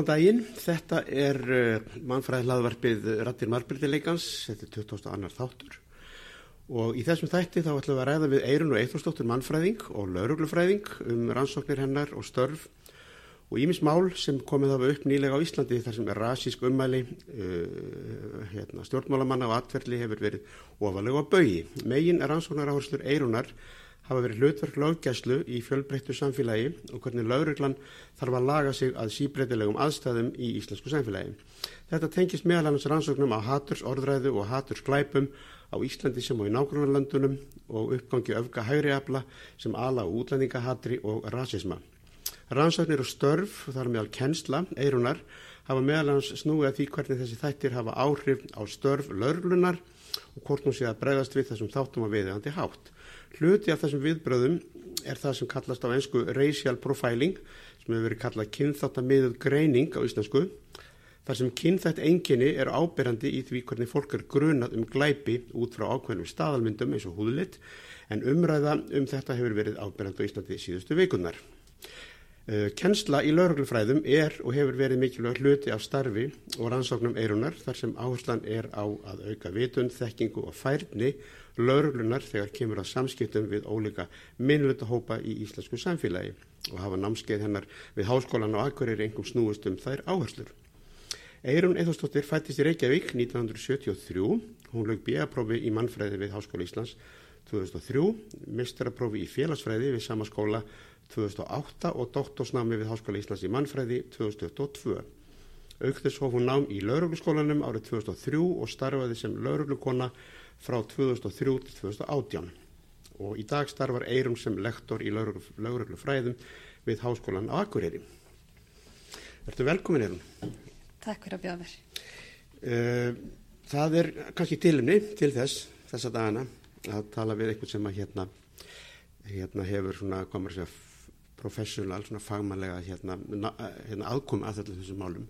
góðan daginn. Þetta er uh, mannfræði hlaðvarpið Rattir Marbildileikans, þetta er 22. þáttur og í þessum þætti þá ætlum við að ræða við Eirun og Eithorsdóttur mannfræðing og lauruglufræðing um rannsóknir hennar og störf og ímis mál sem komið hafa upp nýlega á Íslandi þar sem er rasísk ummæli, uh, hérna, stjórnmálamanna og atverli hefur verið ofalega á baui. Megin er rannsóknar áherslur Eirunar hafa verið hlutverk löggæslu í fjölbreyttu samfélagi og hvernig lauruglan þarf að laga sig að síbreytilegum aðstæðum í íslensku samfélagi. Þetta tengist meðal annars rannsóknum á haturs orðræðu og haturs glæpum á Íslandi sem og í nágrunarlandunum og uppgangi öfga hægri afla sem ala á útlendingahatri og rasisma. Rannsóknir og störf, þar meðal kennsla, eirunar, hafa meðal annars snúið að því hvernig þessi þættir hafa áhrif á störf laurlunar og hvort hún sé að bregðast við þessum þáttum að viðandi hátt. Hluti af þessum viðbröðum er það sem kallast á einsku racial profiling sem hefur verið kallað kynþáttamiðuð greining á íslensku þar sem kynþætt enginni er ábyrjandi í því hvernig fólk er grunað um glæpi út frá ákveðnum staðalmyndum eins og húðlitt en umræða um þetta hefur verið ábyrjandi á Íslandi síðustu vikunar. Uh, Kennsla í lauruglufræðum er og hefur verið mikilvæg hluti af starfi og rannsóknum eirunar þar sem áherslan er á að auka vitund, þekkingu og færni lauruglunar þegar kemur að samskiptum við ólika minnluta hópa í íslensku samfélagi og hafa námskeið hennar við háskólan og akkurir engum snúist um þær áherslur. Eirun Eithostóttir fættist í Reykjavík 1973, hún lög B.A.prófi í mannfræði við Háskóla Íslands 2003, mistraprófi í félagsfræði við sama skóla 2008 og doktorsnámi við Háskóla Íslands í mannfræði 2022. Aukþess hóf hún nám í laurugluskólanum árið 2003 og starfaði sem lauruglukona frá 2003 til 2018 og í dag starfar Eirum sem lektor í lauruglufræðum við Háskólan á Akureyri. Ertu velkomin Eirum? Takk fyrir að bjóða mér. Uh, það er kannski tilumni til þess, þessa dagana, að tala við einhvern sem að hérna, hérna hefur svona, komur sér professional, svona fagmannlega hérna, hérna aðkom að þessum málum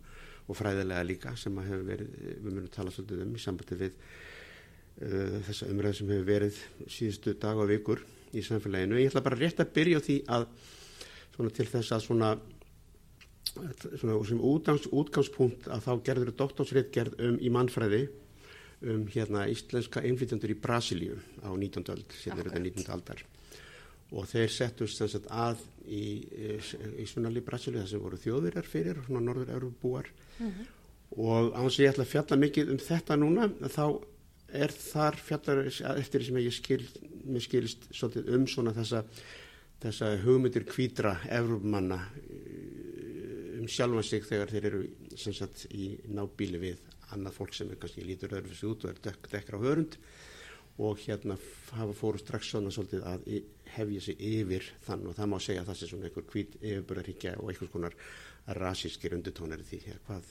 og fræðilega líka sem að hefur verið, við munum tala svolítið um í sambandi við þessa umræð sem hefur verið síðustu dag og vikur í samfélaginu. Ég ætla bara rétt að byrja á því að til þess að svona, svona sem útgangs, útgangspunkt að þá gerður doktorsréttgerð um í mannfræði um hérna íslenska innflytjandur í Brasilíu á 19. öld, er þetta 19. aldar og þeir settust sagt, að í, í, Svunali Brasilíu þar sem voru þjóðverjar fyrir svona norður-eurubúar mm -hmm. og án sem ég ætla að fjalla mikið um þetta núna þá er þar fjallar eftir sem ég skil, skilist um svona þessa, þessa hugmyndir kvítra Evrumanna um sjálfan sig þegar þeir eru sagt, í nábíli við annað fólk sem er kannski lítur öðrufis út og er dekk, dekkra á hörund og hérna hafa fóru strax svona svolítið að hefja sig yfir þann og það má segja að það sé svona einhver hvít yfirbúrarhyggja og einhvers konar rasískir undutónir því hvað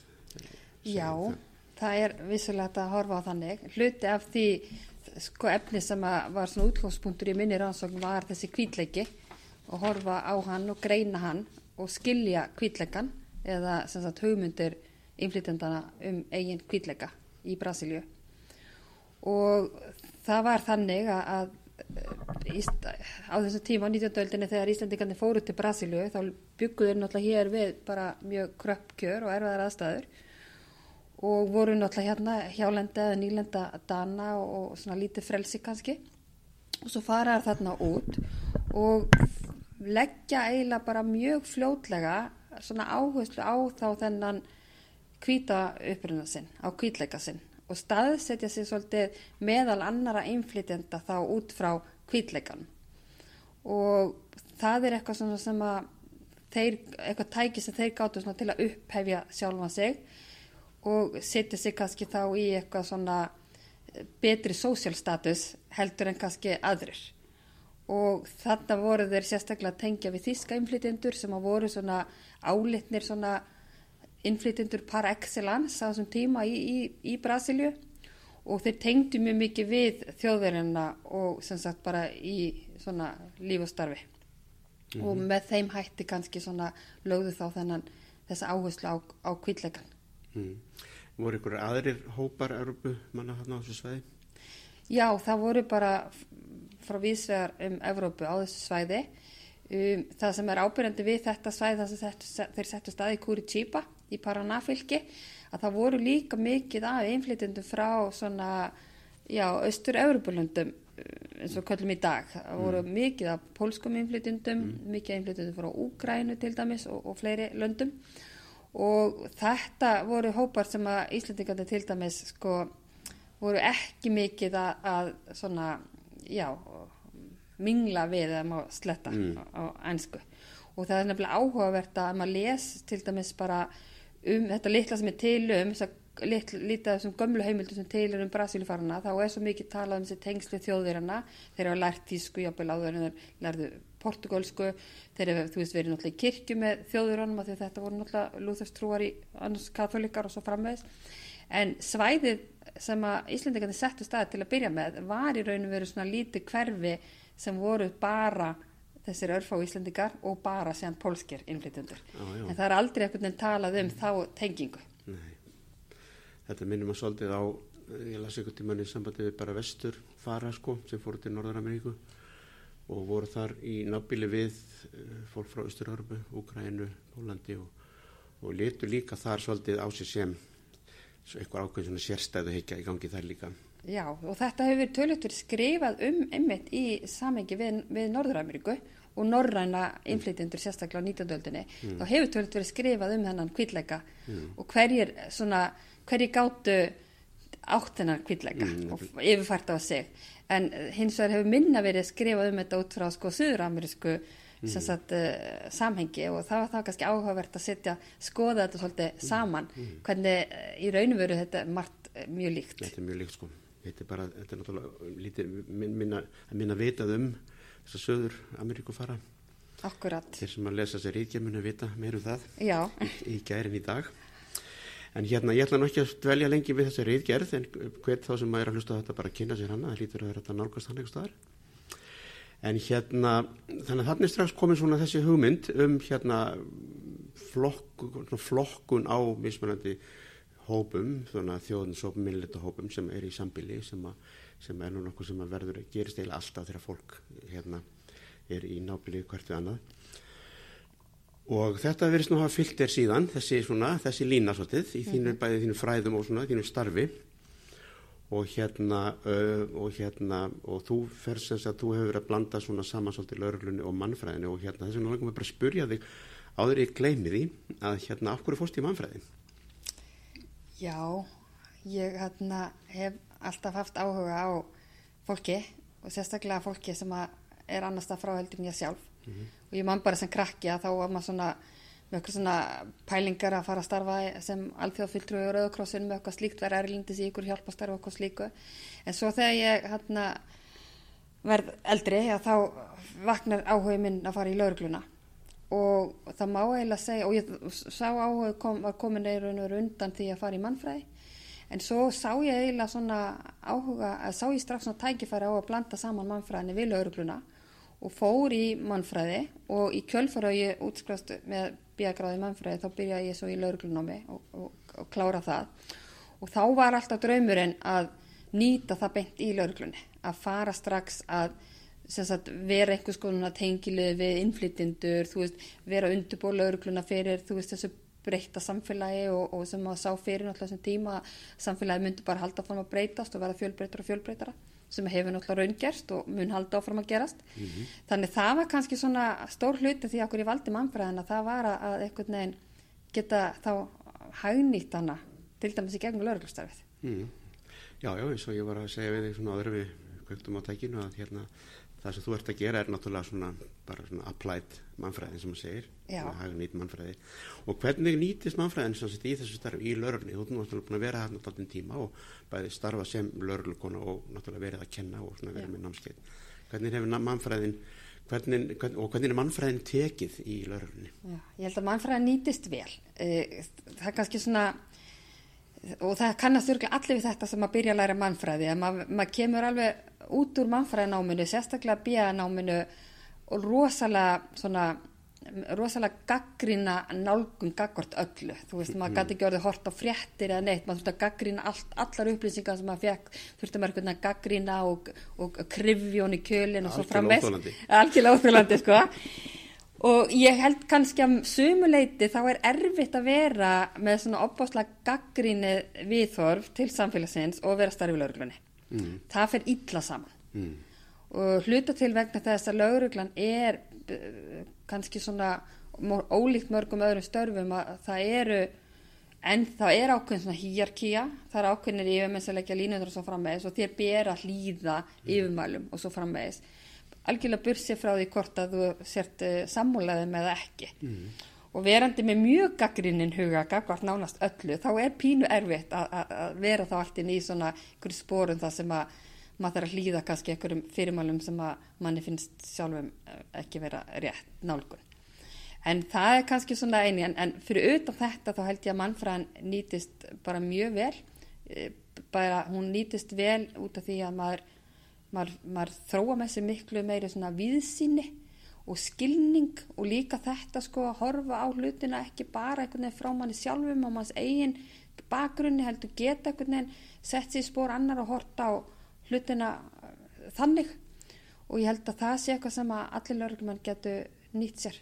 Já, það? Það er vissulega að horfa á þannig hluti af því sko efni sem var svona útgangspunktur í minni rannsókn var þessi kvítleiki og horfa á hann og greina hann og skilja kvítleikan eða sagt, hugmyndir innflytjandana um eigin kvítleika í Brasilíu og það var þannig að á þessu tíma á 19. öldinni þegar Íslandingarnir fóru til Brasilíu þá bygguður náttúrulega hér við bara mjög kröppkjör og erfaðar aðstæður og voru náttúrulega hérna hjálenda eða nýlenda dana og svona lítið frelsi kannski. Og svo faraðar þarna út og leggja eiginlega bara mjög fljótlega svona áherslu á þá þennan kvíta uppruna sinn, á kvítleika sinn. Og staðsetja sér svolítið meðal annara einflytjenda þá út frá kvítleikan og það er eitthvað sem að þeir, eitthvað tæki sem þeir gáttu til að upphefja sjálfa sig og setja sig kannski þá í eitthvað svona betri social status heldur en kannski aðrir. Og þetta voru þeir sérstaklega að tengja við þíska einflytjendur sem að voru svona álitnir svona innflytjendur par excellence á þessum tíma í, í, í Brasilju og þeir tengdu mjög mikið við þjóðverðina og sem sagt bara í svona líf og starfi. Mm -hmm. og með þeim hætti kannski svona lögðu þá þennan þessa áherslu á, á kvítleikan mm. Voru ykkur aðrir hópar Európu manna hann á þessu svæði? Já, það voru bara frá vísvegar um Európu á þessu svæði um, það sem er ábyrjandi við þetta svæði þess að þeir settu staði í Curitiba í Paranafylki að það voru líka mikið af einflýtjendum frá svona, já, austur-Európulöndum eins og kallum í dag. Það voru mikið af pólskum einflýtjendum, mikið einflýtjendum frá Úgrænu til dæmis og, og fleiri löndum og þetta voru hópar sem að Íslandingandi til dæmis sko voru ekki mikið að, að svona, já, mingla við eða maður sletta á, á ennsku og það er nefnilega áhugavert að maður les til dæmis bara um þetta litla sem er til um þess að lítið þessum gömlu heimildu sem til er um Brasílifarana þá er svo mikið talað um þessi tengslu þjóðverjana þeir hafa lært tísku, jábel áður en þeir lærðu portugalsku þeir hafa, þú veist, verið náttúrulega í kirkju með því að þetta voru náttúrulega lúþarstrúar í annars katholikar og svo framvegis en svæðið sem að Íslandingarnir settu stað til að byrja með var í rauninu verið svona lítið hverfi sem voru bara þessir örfá Íslandingar og bara séðan pólskir innflytjendur. En það er aldrei einhvern veginn talað um þá tengingu. Nei. Þetta minnum að svolítið á, ég las einhvern tíman í sambandi við bara vestur fara sko sem fóru til Norður-Ameríku og voru þar í nábíli við fólk frá Östur-Örbu, Úgrænu, Pólandi og, og letu líka þar svolítið á sig sem eitthvað ákveð svona sérstæðu heikja í gangi þar líka. Já og þetta hefur verið skrifað um einmitt í samengi við, við Norður-Ameríku og norræna innflytjendur sérstaklega á 19. öldinni mm. þá hefur verið skrifað um þennan kvítleika mm. og hverjir svona, hverjir gáttu átt þennan kvítleika mm. og yfirfært á sig en hins vegar hefur minna verið skrifað um þetta út frá sko Suður-Amerísku Sagt, uh, samhengi og það var það kannski áhugavert að setja, skoða þetta svolítið saman, hvernig uh, í raunum veru þetta margt uh, mjög líkt. Þetta er mjög líkt sko, þetta er bara, þetta er náttúrulega lítið minna, minna vitað um þess að söður Ameríku fara. Akkurat. Þeir sem að lesa sér ríkjamunu vita meir um það Já. í, í gærin í dag. En hérna, ég ætla nú ekki að dvelja lengi við þessi ríkgerð, en hvert þá sem maður er að hlusta þetta bara að kynna sér hana, það lítur að þetta nálgast hann eitthvað staðar. En hérna, þannig að þannig strax komið svona þessi hugmynd um hérna flokku, flokkun á mismunandi hópum, svona þjóðinsópum, minnleita hópum sem er í sambili sem, a, sem er nú nokkuð sem að verður gerist eiginlega alltaf þegar fólk hérna er í nábili hvert við annað. Og þetta verðist nú að hafa fyllt þér síðan, þessi, svona, þessi lína svolítið, í þínu, bæði þínu fræðum og svona, þínu starfi. Og hérna, uh, og hérna og þú fer sem að þú hefur verið að blanda svona saman svolítið lauruglunni og mannfræðinu og hérna þess vegna langum við bara að spurja þig áður ég gleymi því að hérna af hverju fórst í mannfræðin? Já, ég hérna hef alltaf haft áhuga á fólki og sérstaklega fólki sem er annars það frá heldur mér sjálf mm -hmm. og ég man bara sem krakki að þá var maður svona með eitthvað svona pælingar að fara að starfa sem alþjóðfylltrúi og rauðkrossin með eitthvað slíkt verið erlindis í ykkur hjálpastarf eitthvað slíku. En svo þegar ég hérna, verð eldri að þá vaknar áhuga minn að fara í laurugluna og það má eiginlega segja og ég sá áhuga kom, var komin eða undan því að fara í mannfræði. En svo sá ég eiginlega svona áhuga sá ég strax svona tækifæri á að blanda saman mannfræðinni við laurugluna og fór í mannfræði og í kjölfara ég útskrafst með bíagráði mannfræði þá byrjaði ég svo í lauruglunámi og, og, og klára það. Og þá var alltaf draumurinn að nýta það beint í lauruglunni að fara strax að sagt, vera einhvers konar tengilið við innflytjendur, vera undirbúið laurugluna fyrir veist, þessu breyta samfélagi og, og sem maður sá fyrir náttúrulega þessum tíma samfélagi myndi bara halda fram að breytast og vera fjölbreytara og fjölbreytara sem hefur náttúrulega raungerst og mun halda áfram að gerast mm -hmm. þannig það var kannski svona stór hluti því okkur ég valdi mannfræðina það var að einhvern veginn geta þá hagnýtt hana til dæmis í gegnum lauruglustafið mm. Já, já, eins og ég var að segja við þig svona aður við kvöktum á tækinu að hérna það sem þú ert að gera er náttúrulega svona bara svona applied mannfræðin sem maður segir. Hagnýtt mannfræði. Og hvernig nýtist mannfræðin sem þetta í þessu starf í laurugni, þú ert náttúrulega búin að vera hérna alltaf tíma og bæði starfa sem lauruglukona og náttúrulega verið að kenna og svona verið með námskeið. Hvernig hefur mannfræðin hvernig, hvern, og hvernig er mannfræðin tekið í laurugni? Ég held að mannfræðin nýtist vel. Það er kannski svona og það kannast örgulega allir við þetta sem að byrja að læra mannfræði. Að maður mað kemur alveg út úr mannfræðináminu, sérstaklega bíanáminu og rosalega svona rosalega gaggrína nálgun gaggort öllu, þú veist, maður gæti ekki orðið hort á fréttir eða neitt, maður þurfti að gaggrína allt, allar upplýsingar sem maður fekk þurfti maður að gaggrína og, og krifjón í kjölinn og svo framvegs algjörlega óþjólandi, sko. Og ég held kannski að sumuleiti þá er erfitt að vera með svona opbáslega gaggríni viðþorf til samfélagsins og vera starfið lauruglunni. Mm. Það fer illa saman. Mm. Og hluta til vegna þess að lauruglan er uh, kannski svona ólíkt mörgum öðrum störfum að það eru en það er ákveðin svona hýjarkíja það er ákveðinir yfirmenn sem leggja línundur og svo framvegis og þér ber að hlýða yfirmælum og svo framvegis algjörlega bursið frá því hvort að þú sért uh, sammúlaðið með ekki mm. Og verandi með mjög gaggrinninn huga, gagvart nánast öllu þá er pínu erfitt að vera þá allt inn í svona ykkur spórum það sem að maður þarf að hlýða kannski ykkurum fyrirmælum sem að manni finnst sjálfum eh, ekki vera rétt nálgun. En það er kannski svona eini en, en fyrir utan þetta þá held ég að mannfræðan nýtist bara mjög vel. Eh, bara hún nýtist vel út af því að maður, maður, maður þróa með sér miklu meiri svona viðsýni og skilning og líka þetta sko að horfa á hlutina ekki bara einhvern veginn frá manni sjálfum og manns eigin bakgrunni heldur geta einhvern veginn sett sér spór annar og horta á hlutina eh, þannig. Og ég held að það sé eitthvað sem að allir lörgumann getur nýtt sér.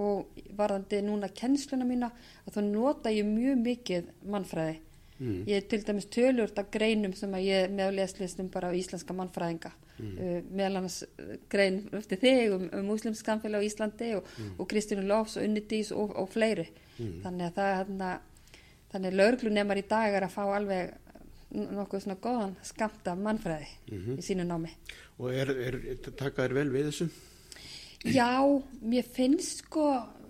Og varðandi núna kennsluna mína að þá nota ég mjög mikið mannfræði mm. ég er til dæmis tölurt af greinum sem að ég með leslistum bara á íslenska mannfræðinga mm. uh, meðal annars uh, grein eftir þig um, um muslimsk samfélag á Íslandi og, mm. og Kristínu Lofs og Unnitís og, og fleiri mm. þannig að það er hérna þannig að laurglunemar í dag er að fá alveg nokkuð svona góðan skamta mannfræði -hmm. í sínu námi Og er, er, takaður vel við þessu? Já, mér finnst sko,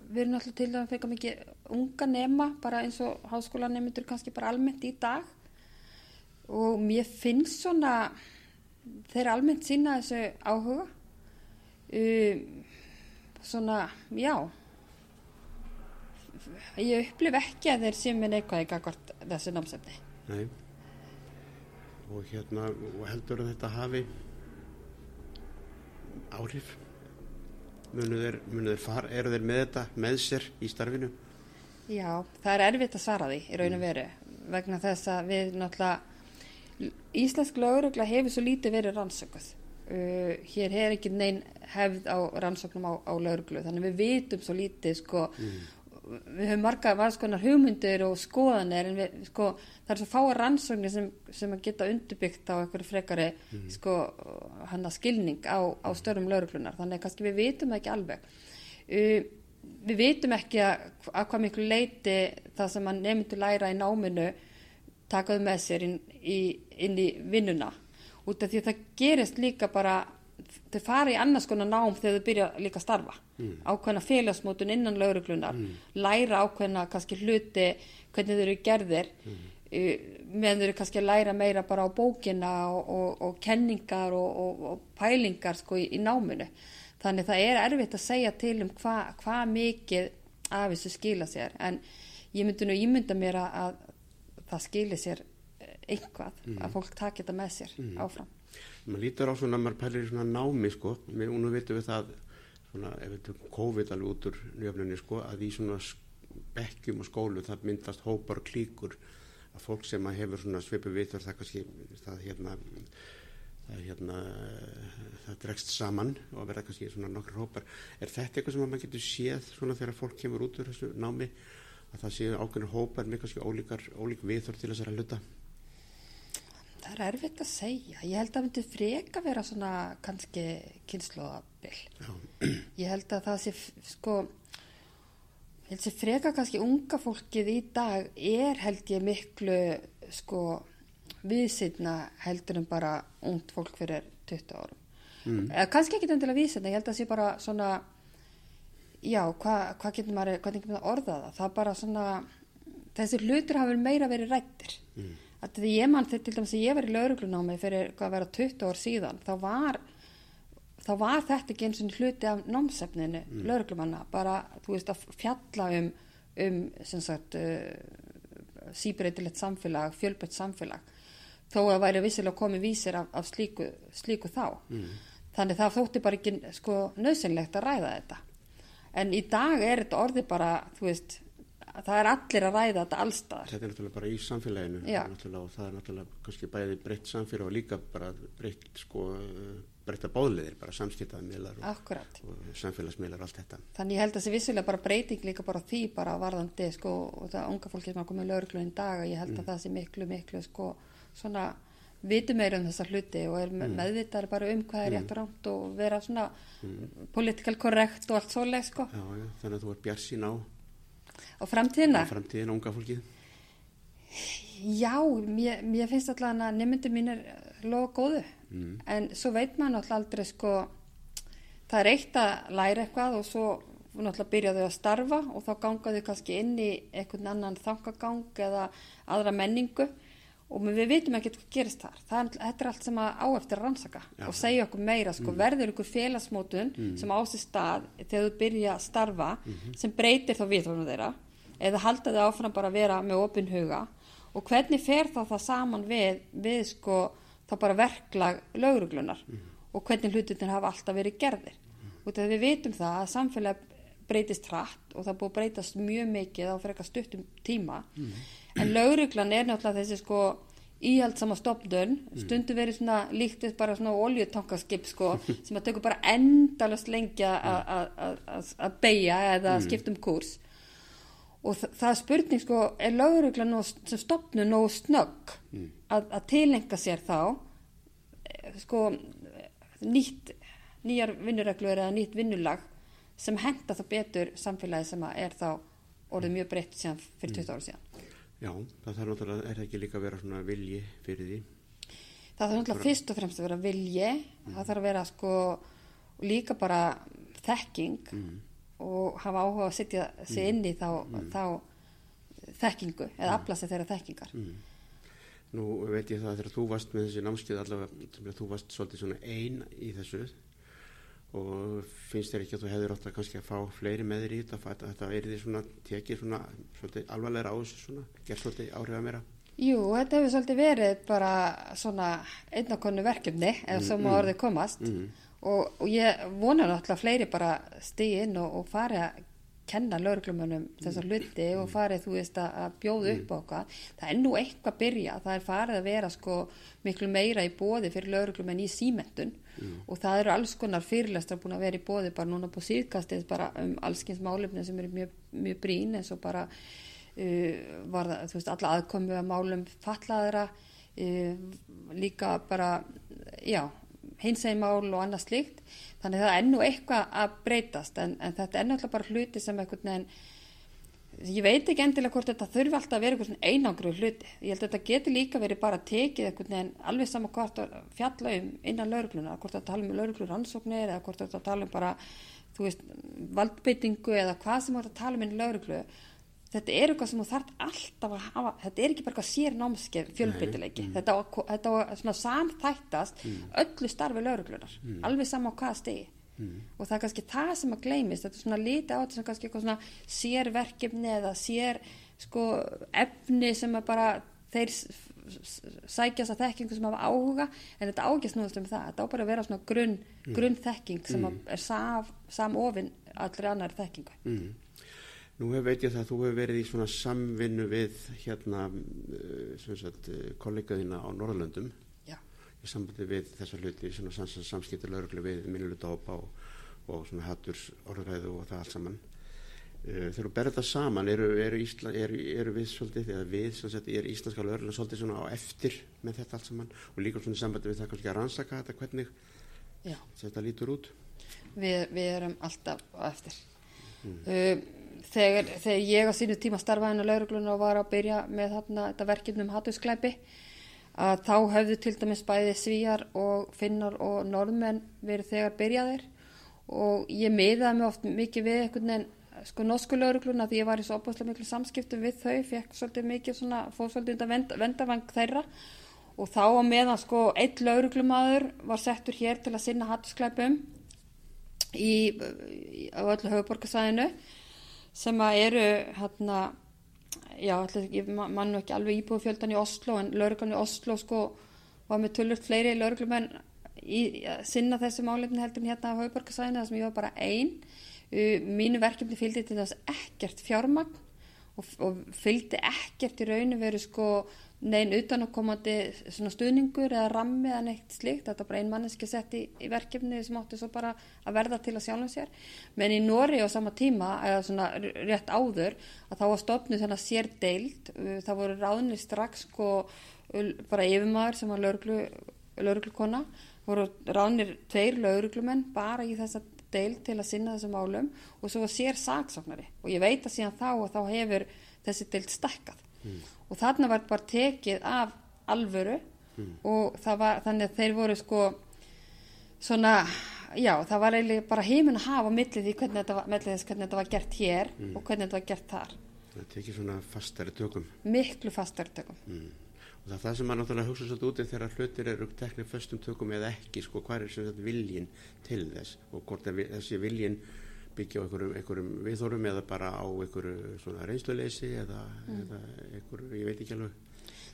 við erum alltaf til að feka mikið unga nema, bara eins og háskólanemundur kannski bara almennt í dag og mér finnst svona, þeir almennt sína þessu áhuga, um, svona, já, ég upplif ekki að þeir séu minn eitthvað í gagvart þessu námsefni. Nei, og hérna, og heldur að þetta hafi áhrif? munu þeir, munu þeir fara, eru þeir með þetta með sér í starfinu? Já, það er erfitt að svara því í raun og veru vegna þess að við náttúrulega Íslensk laurugla hefur svo lítið verið rannsökuð. Uh, hér hefur ekki neinn hefð á rannsóknum á, á lauruglu þannig við vitum svo lítið sko. Mm. Við höfum marga varskonar hugmyndir og skoðanir en við, sko, það er svo fáa rannsóknir sem, sem að geta undirbyggt á einhverju frekari mm. sko, hana skilning á, á störum lauruglunar þannig að kannski við vitum ekki alveg. Uh, við vitum ekki að, að hvað miklu leiti það sem að nefndu læra í náminu takaðu með sér inn í, inn í vinnuna út af því að það gerist líka bara þau fara í annars konar nám þegar þau byrja líka að starfa mm. ákveðna félagsmótun innan lauruglunar mm. læra ákveðna kannski hluti hvernig þau eru gerðir mm. meðan þau eru kannski að læra meira bara á bókina og, og, og kenningar og, og pælingar sko í, í náminu þannig það er erfitt að segja til um hvað hva mikið af þessu skila sér en ég myndi nú ímynda mér að, að það skili sér einhvað mm. að fólk taki þetta með sér mm. áfram maður lítur á svona, maður pælir í svona námi sko, og nú veitum við það svona, ef við tökum COVID alveg út úr njöfnunni sko, að í svona bekkjum og skólu það myndast hópar klíkur að fólk sem að hefur svona svipu vitur það kannski, það hérna það hérna það dregst saman og verða kannski svona nokkur hópar, er þetta eitthvað sem maður getur séð svona þegar fólk kemur út úr þessu námi að það séu ákveðinu hópar með kannski ólíkar, ólík viður til þessara hluta Það er erfitt að segja. Ég held að það myndi freka vera svona kannski kynnslóðabill. Ég held að það sé sko, ég held að það freka kannski unga fólkið í dag er held ég miklu sko viðsynna heldur en bara ungt fólk fyrir 20 árum. Mm. Eða kannski ekki endilega viðsynna, ég held að það sé bara svona, já, hvað hva getur maður, hvað getur maður orðað það? Það er bara svona, þessi hlutur hafa meira verið rættir. Mm að því ég mann til dæmis að ég var í lauruglunámi fyrir hvað að vera 20 ár síðan þá var, þá var þetta ekki eins og hluti af námsefninu mm. lauruglumanna, bara þú veist að fjalla um, um sem sagt uh, síbreytilegt samfélag, fjölbætt samfélag þó að væri vissilega komið vísir af, af slíku, slíku þá mm. þannig það þótti bara ekki sko nöðsynlegt að ræða þetta en í dag er þetta orði bara þú veist það er allir að ræða þetta allstaðar. Þetta er náttúrulega bara í samfélaginu og það er náttúrulega kannski bæði breytt samfélag og líka bara breytt sko breytta bóðliðir, bara samskiptaðmiðlar og, og samfélagsmiðlar og allt þetta. Þannig ég held að það sé vissulega bara breyting líka bara því bara varðandi sko og það unga fólki sem hafa komið lögurglunum dag og ég held mm. að það sé miklu miklu sko svona vitu meira um þessa hluti og er mm. meðvitaður bara um hvað er rétt og rámt og vera svona mm. political correct og allt svoleið sko. Já, já, þannig að þú er björnsín á á framtíðina. Á framtíðina, unga fólkið. Já, mér, mér finnst alltaf að nefndu mín er loða góðu mm. en svo veit maður náttúrulega aldrei sko það er eitt að læra eitthvað og svo náttúrulega byrjaðu að starfa og þá gangaðu kannski inn í einhvern annan þangagang eða aðra menningu og við veitum ekki hvað gerist þar það, þetta er allt sem að á eftir að rannsaka Já. og segja okkur meira, sko, mm. verður ykkur félagsmótun mm. sem ásist stað þegar þú byrja að starfa -hmm. sem breytir þá viðhóðunum þeirra eða halda þið áfram bara að vera með opin huga og hvernig fer þá það saman við, við sko, þá bara verklag löguruglunar mm. og hvernig hlututin hafa alltaf verið gerðir og þegar við veitum það að samfélag breytist hratt og það búið breytast mjög mikið á fyrir eitthvað stuttum tíma en lauruglan er náttúrulega þessi sko íhaldsama stopnun mm. stundu verið svona líktið bara svona oljutankarskip sko sem að tökur bara endalast lengja að beigja eða mm. skipta um kurs. Og þa það er spurning sko er lauruglan sem stopnun og snögg mm. að tilenga sér þá? Eh, sko nýtt nýjar vinnureglur eða nýtt vinnulag sem henda það betur samfélagi sem er þá orðið mjög breytt fyrir 20 ára síðan Já, það þarf náttúrulega, er ekki líka að vera svona vilji fyrir því? Það þarf náttúrulega fyrst og fremst að vera vilji, mm. það þarf að vera sko líka bara þekking mm. og hafa áhuga að setja sig mm. inn í þá, mm. þá þekkingu eða mm. aflasa þeirra þekkingar. Nú veit ég það að þegar þú varst með þessi námskið allavega, þú varst svolítið svona einn í þessu og finnst þér ekki að þú hefur átt að kannski að fá fleiri með þér í þetta að þetta er því svona tekið svona svolítið alvarlega á þessu svona, gerð svolítið áhrif að að Jú, þetta hefur svolítið verið bara svona einnakonu verkefni eða mm, sem mm, orðið komast mm. og, og ég vona náttúrulega fleiri bara stigi inn og, og fari að kenna lauruglumunum þessar mm. hluti og farið þú veist að bjóða upp á mm. okkar það er nú eitthvað að byrja, það er farið að vera sko miklu meira í bóði fyrir lauruglumenn í símentun mm. og það eru alls konar fyrirlestra búin að vera í bóði bara núna på síðkastið bara um allskins málefni sem eru mjög, mjög brín eins og bara uh, var það, þú veist, alla aðkomu að málum fallaðra uh, líka bara já, hinsegimál og annað slíkt þannig það er ennú eitthvað að breytast en, en þetta er náttúrulega bara hluti sem einhvern veginn ég veit ekki endilega hvort þetta þurfi alltaf að vera einhvern einangru hluti ég held að þetta getur líka verið bara tekið einhvern veginn alveg sama hvort að fjalla um innan laurugluna, hvort að tala um lauruglur ansóknir eða hvort að tala um bara þú veist, valdbyttingu eða hvað sem hvort að tala um innan lauruglu þetta er eitthvað sem þú þarf alltaf að hafa þetta er ekki bara eitthvað sér námskeið fjölbyttileiki, mm. þetta, þetta á svona samþættast mm. öllu starfi lauruglunar, mm. alveg sama á hvaða stegi mm. og það er kannski það sem að gleymist þetta er svona lítið á þetta sem kannski eitthvað svona sérverkefni eða sér sko efni sem að bara þeir sækjast að þekkingu sem hafa áhuga en þetta ágjast núðast um það, þetta á bara að vera svona grunn, mm. grunn þekking sem mm. er sam, samofinn allri annar þekkingu mm. Nú hef veit ég það að þú hefur verið í svona samvinnu við hérna uh, uh, kollegaðina á Norðalöndum í sambandi við þessa hluti samskiptur lauruglu við minnulegdópa og, og hatturs orðræðu og það allt saman uh, þegar þú berður þetta saman eru, eru, Ísla, eru, eru við svolítið eða við sagt, er íslenska lauruglu svolítið svona á eftir með þetta allt saman og líka svona í sambandi við það kannski að rannsaka þetta hvernig Já. þetta lítur út Við, við erum alltaf á eftir mm. uh, þegar, þegar ég á sínu tíma starfaði á laurugluna og var að byrja með þarna, þetta verkefnum hattusklæpi að þá höfðu til dæmis bæði svíjar og finnar og norðmenn verið þegar byrjaðir. Og ég miðaði mig oft mikið við einhvern veginn sko norsku laurugluna því ég var í svo opaslega miklu samskiptum við þau, fekk svolítið mikið svona, fóð svolítið undan vend, vendavang þeirra. Og þá á meðan sko eitt lauruglumadur var settur hér til að sinna hattusklæpum í, í, á öllu höfuborgarsæðinu sem að eru hérna já, allir, ég mann ekki alveg íbúið fjöldan í Oslo en lauruglan í Oslo sko var með tullurt fleiri lauruglumenn í sinna þessu málefni heldur hérna á Hauðborgarsæðinu þar sem ég var bara einn uh, mínu verkefni fylgdi til þess ekkert fjármagn og, og fylgdi ekkert í rauninu verið sko neinn utanakomandi stuðningur eða rammi eða neitt slíkt, þetta er bara ein manneski sett í, í verkefni sem átti svo bara að verða til að sjálfum sér, menn í Nóri á sama tíma, eða svona rétt áður að þá var stofnuð þennan sér deild, það voru ráðinni strax sko bara yfirmaður sem var lauruglu, lauruglukona voru ráðinir tveir lauruglumenn bara í þessa deild til að sinna þessum álum og svo sér saksóknari og ég veit að síðan þá og þá hefur þessi deild stekkað mm. og þarna var bara tekið af alvöru mm. og var, þannig að þeir voru sko svona, já það var eiginlega bara heiminn að hafa millið því hvernig þetta var, þess, hvernig þetta var gert hér mm. og hvernig þetta var gert þar Það tekið svona fastari tökum Miklu fastari tökum mm. Og það er það sem maður náttúrulega hugsa svolítið úti þegar hlutir eru teknið föstum tökum eða ekki sko hvað er sem þetta viljin til þess og hvort þessi viljin byggja á einhverjum, einhverjum viðhórum eða bara á einhverju reynsluleysi eða, mm. eða einhverju, ég veit ekki alveg.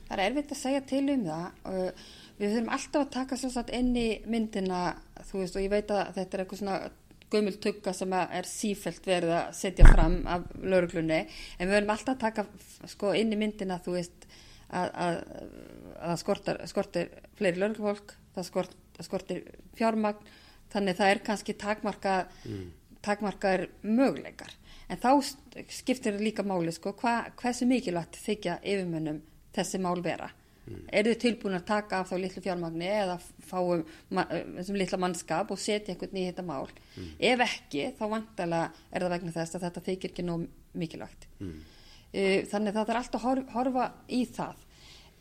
Það er erfitt að segja til um það. Við þurfum alltaf að taka svo satt inn í myndina, þú veist, og ég veit að þetta er eitthvað svona gömul tugga sem er sífælt verið að setja fram af lauruglunni, en við verðum alltaf að taka sko, inn í myndina, þú veist, að, að, að skortar, skortir fleiri lauruglufólk, það skort, skortir fjármagn, þannig það er kannski takmarkað mm takmarkaður möguleikar en þá skiptir líka máli sko, hva, hversu mikilvægt þykja yfirmönnum þessi mál vera mm. er þau tilbúin að taka af þá litlu fjármagni eða fáum þessum litla mannskap og setja einhvern í þetta mál mm. ef ekki þá vantala er það vegna þess að þetta þykir ekki nóg mikilvægt mm. þannig það er alltaf að horfa í það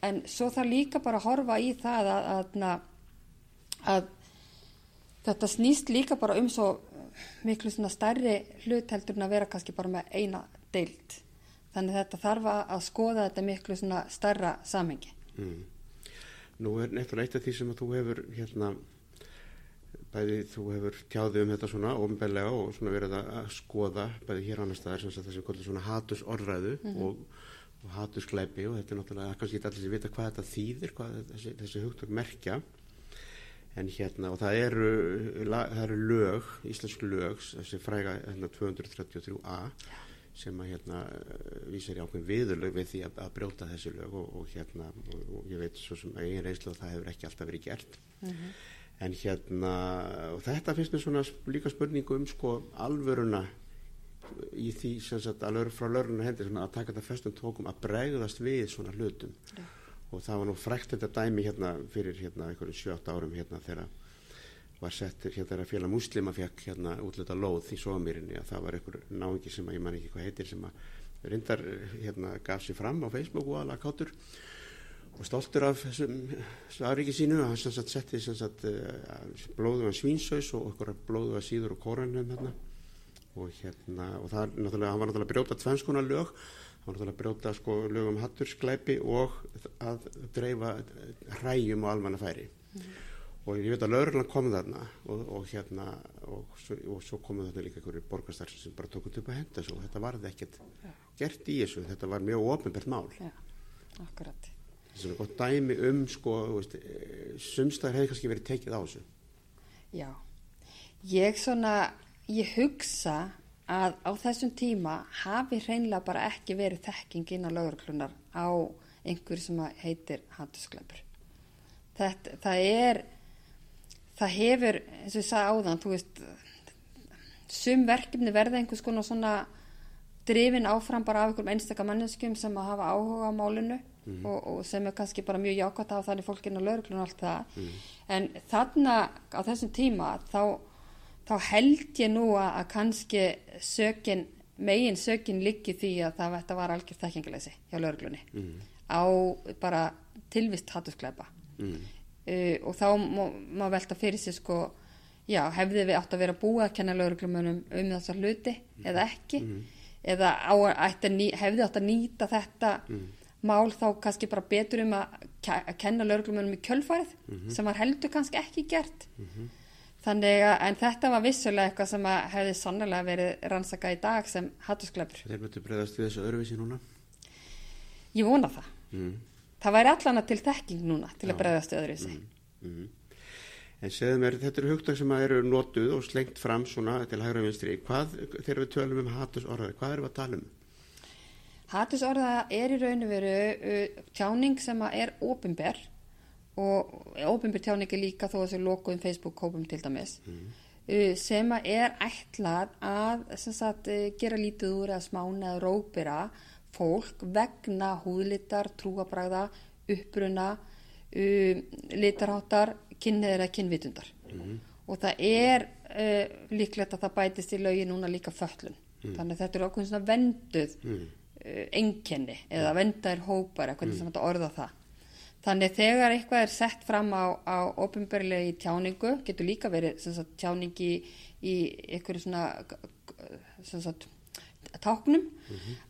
en svo þarf líka bara að horfa í það að, að, að, þetta snýst líka bara um svo miklu svona stærri hlut heldur en að vera kannski bara með eina deilt. Þannig þetta þarf að skoða þetta miklu svona stærra samhengi. Mm. Nú er nefnilega eitt af því sem að þú hefur hérna, bæði þú hefur tjáðið um þetta svona ofinbeglega og svona verið að skoða bæði hér annar staðar sem þessi svona hatus orðræðu mm -hmm. og, og hatus gleipi og þetta er náttúrulega kannski ekki allir sem vita hvað þetta þýðir, hvað þessi, þessi hugtök merkja. En hérna og það eru, það eru lög, íslensku lög þessi fræga hérna, 233a sem að hérna vísar í ákveðin viðurlög við því að, að brjóta þessi lög og, og hérna og, og ég veit svo sem er einslu að það hefur ekki alltaf verið gert. Mm -hmm. en hérna og þetta finnst mér svona líka spurningu um sko alvöruna í því sem sagt að lögur frá lögurna hendur að taka þetta festum tókum að bregðast við svona hlutum. Yeah og það var nú frækt þetta dæmi hérna fyrir hérna einhverju 7-8 árum hérna þegar var sett hérna þegar félag muslima fekk hérna útluta lóð í Sóamýrinni að það var einhver náingi sem að ég man ekki hvað heitir sem að reyndar hérna gaf sér fram á Facebook og alveg káttur og stoltur af þessum aðriki sínu að hann sanns að setti sanns að blóðu að svínshaus og okkur blóðu að síður og kóranum hérna og hérna og það náttúrulega, hann var náttúrulega brjóta tvennskona lög. Þá er það að brjóta sko lögum hatturskleipi og að dreifa hræjum og almannafæri. Mm. og ég veit að laurlan kom þarna og, og hérna og svo, og svo komu þarna líka einhverju borgastar sem bara tókut upp að henda svo þetta varði ekkert ja. gert í þessu. Þetta var mjög ofinbært mál. Ja, akkurat. Er gott dæmi um sko sumstaður hefði kannski verið tekið á þessu. Já. Ég svona ég hugsa að á þessum tíma hafi hreinlega bara ekki verið þekking inn á lögurklunar á einhverju sem heitir handurskleipur. Það er, það hefur, eins og ég sagði áðan, þú veist, sum verkefni verða einhvers konar svona drifin áfram bara af einhverjum einstakar manneskum sem að hafa áhuga á málinu mm -hmm. og, og sem er kannski bara mjög jákvæmt á þannig fólkinn og lögurklun og allt það. Mm -hmm. En þarna á þessum tíma þá þá held ég nú að, að kannski sökin, megin sökin liggi því að það þetta var algjör þekkingalesi hjá lauruglunni mm. á bara tilvist hattuskleipa mm. uh, og þá má, má velta fyrir sig sko já, hefði við átt að vera búið að kenna lauruglumunum um þessar hluti mm. eða ekki mm. eða á, ný, hefði átt að nýta þetta mm. mál þá kannski bara betur um að, kenna lauruglumunum í kjölfarið -hmm. sem var heldur kannski ekki gert -hmm. Þannig að, en þetta var vissulega eitthvað sem hefði sannlega verið rannsaka í dag sem hattuskleipur. Þeir möttu bregðast við þessu öðruvísi núna? Ég vona það. Mm. Það væri allana til þekking núna til Já. að bregðast öðruvísi. Mm. Mm. En segðu mér, þetta eru hugtak sem eru notuð og slengt fram svona til hægra vinstri. Hvað, þegar við tölum um hattusorðaði, hvað eru við að tala um? Hattusorða er í raun og veru uh, tjáning sem að er ofinber og ofinber tjáning er líka þó að þessu lokuðum Facebook-kópum til dæmis uh, sem að er ætlað að sagt, uh, gera lítið úr eða smána eða rópira fólk vegna húðlitar, trúabræða, uppruna, uh, litarháttar, kynneðir eða kynvitundar. Og það er uh, líklegt að það bætist í lögi núna líka föllun. Þannig að þetta er okkur svona venduð mm. uh, enkenni eða vendaðir hópar eða hvernig sem þetta orða það. Þannig þegar eitthvað er sett fram á, á ofinberlegi tjáningu, getur líka verið sagt, tjáningi í, í einhverju svona sem sagt, táknum,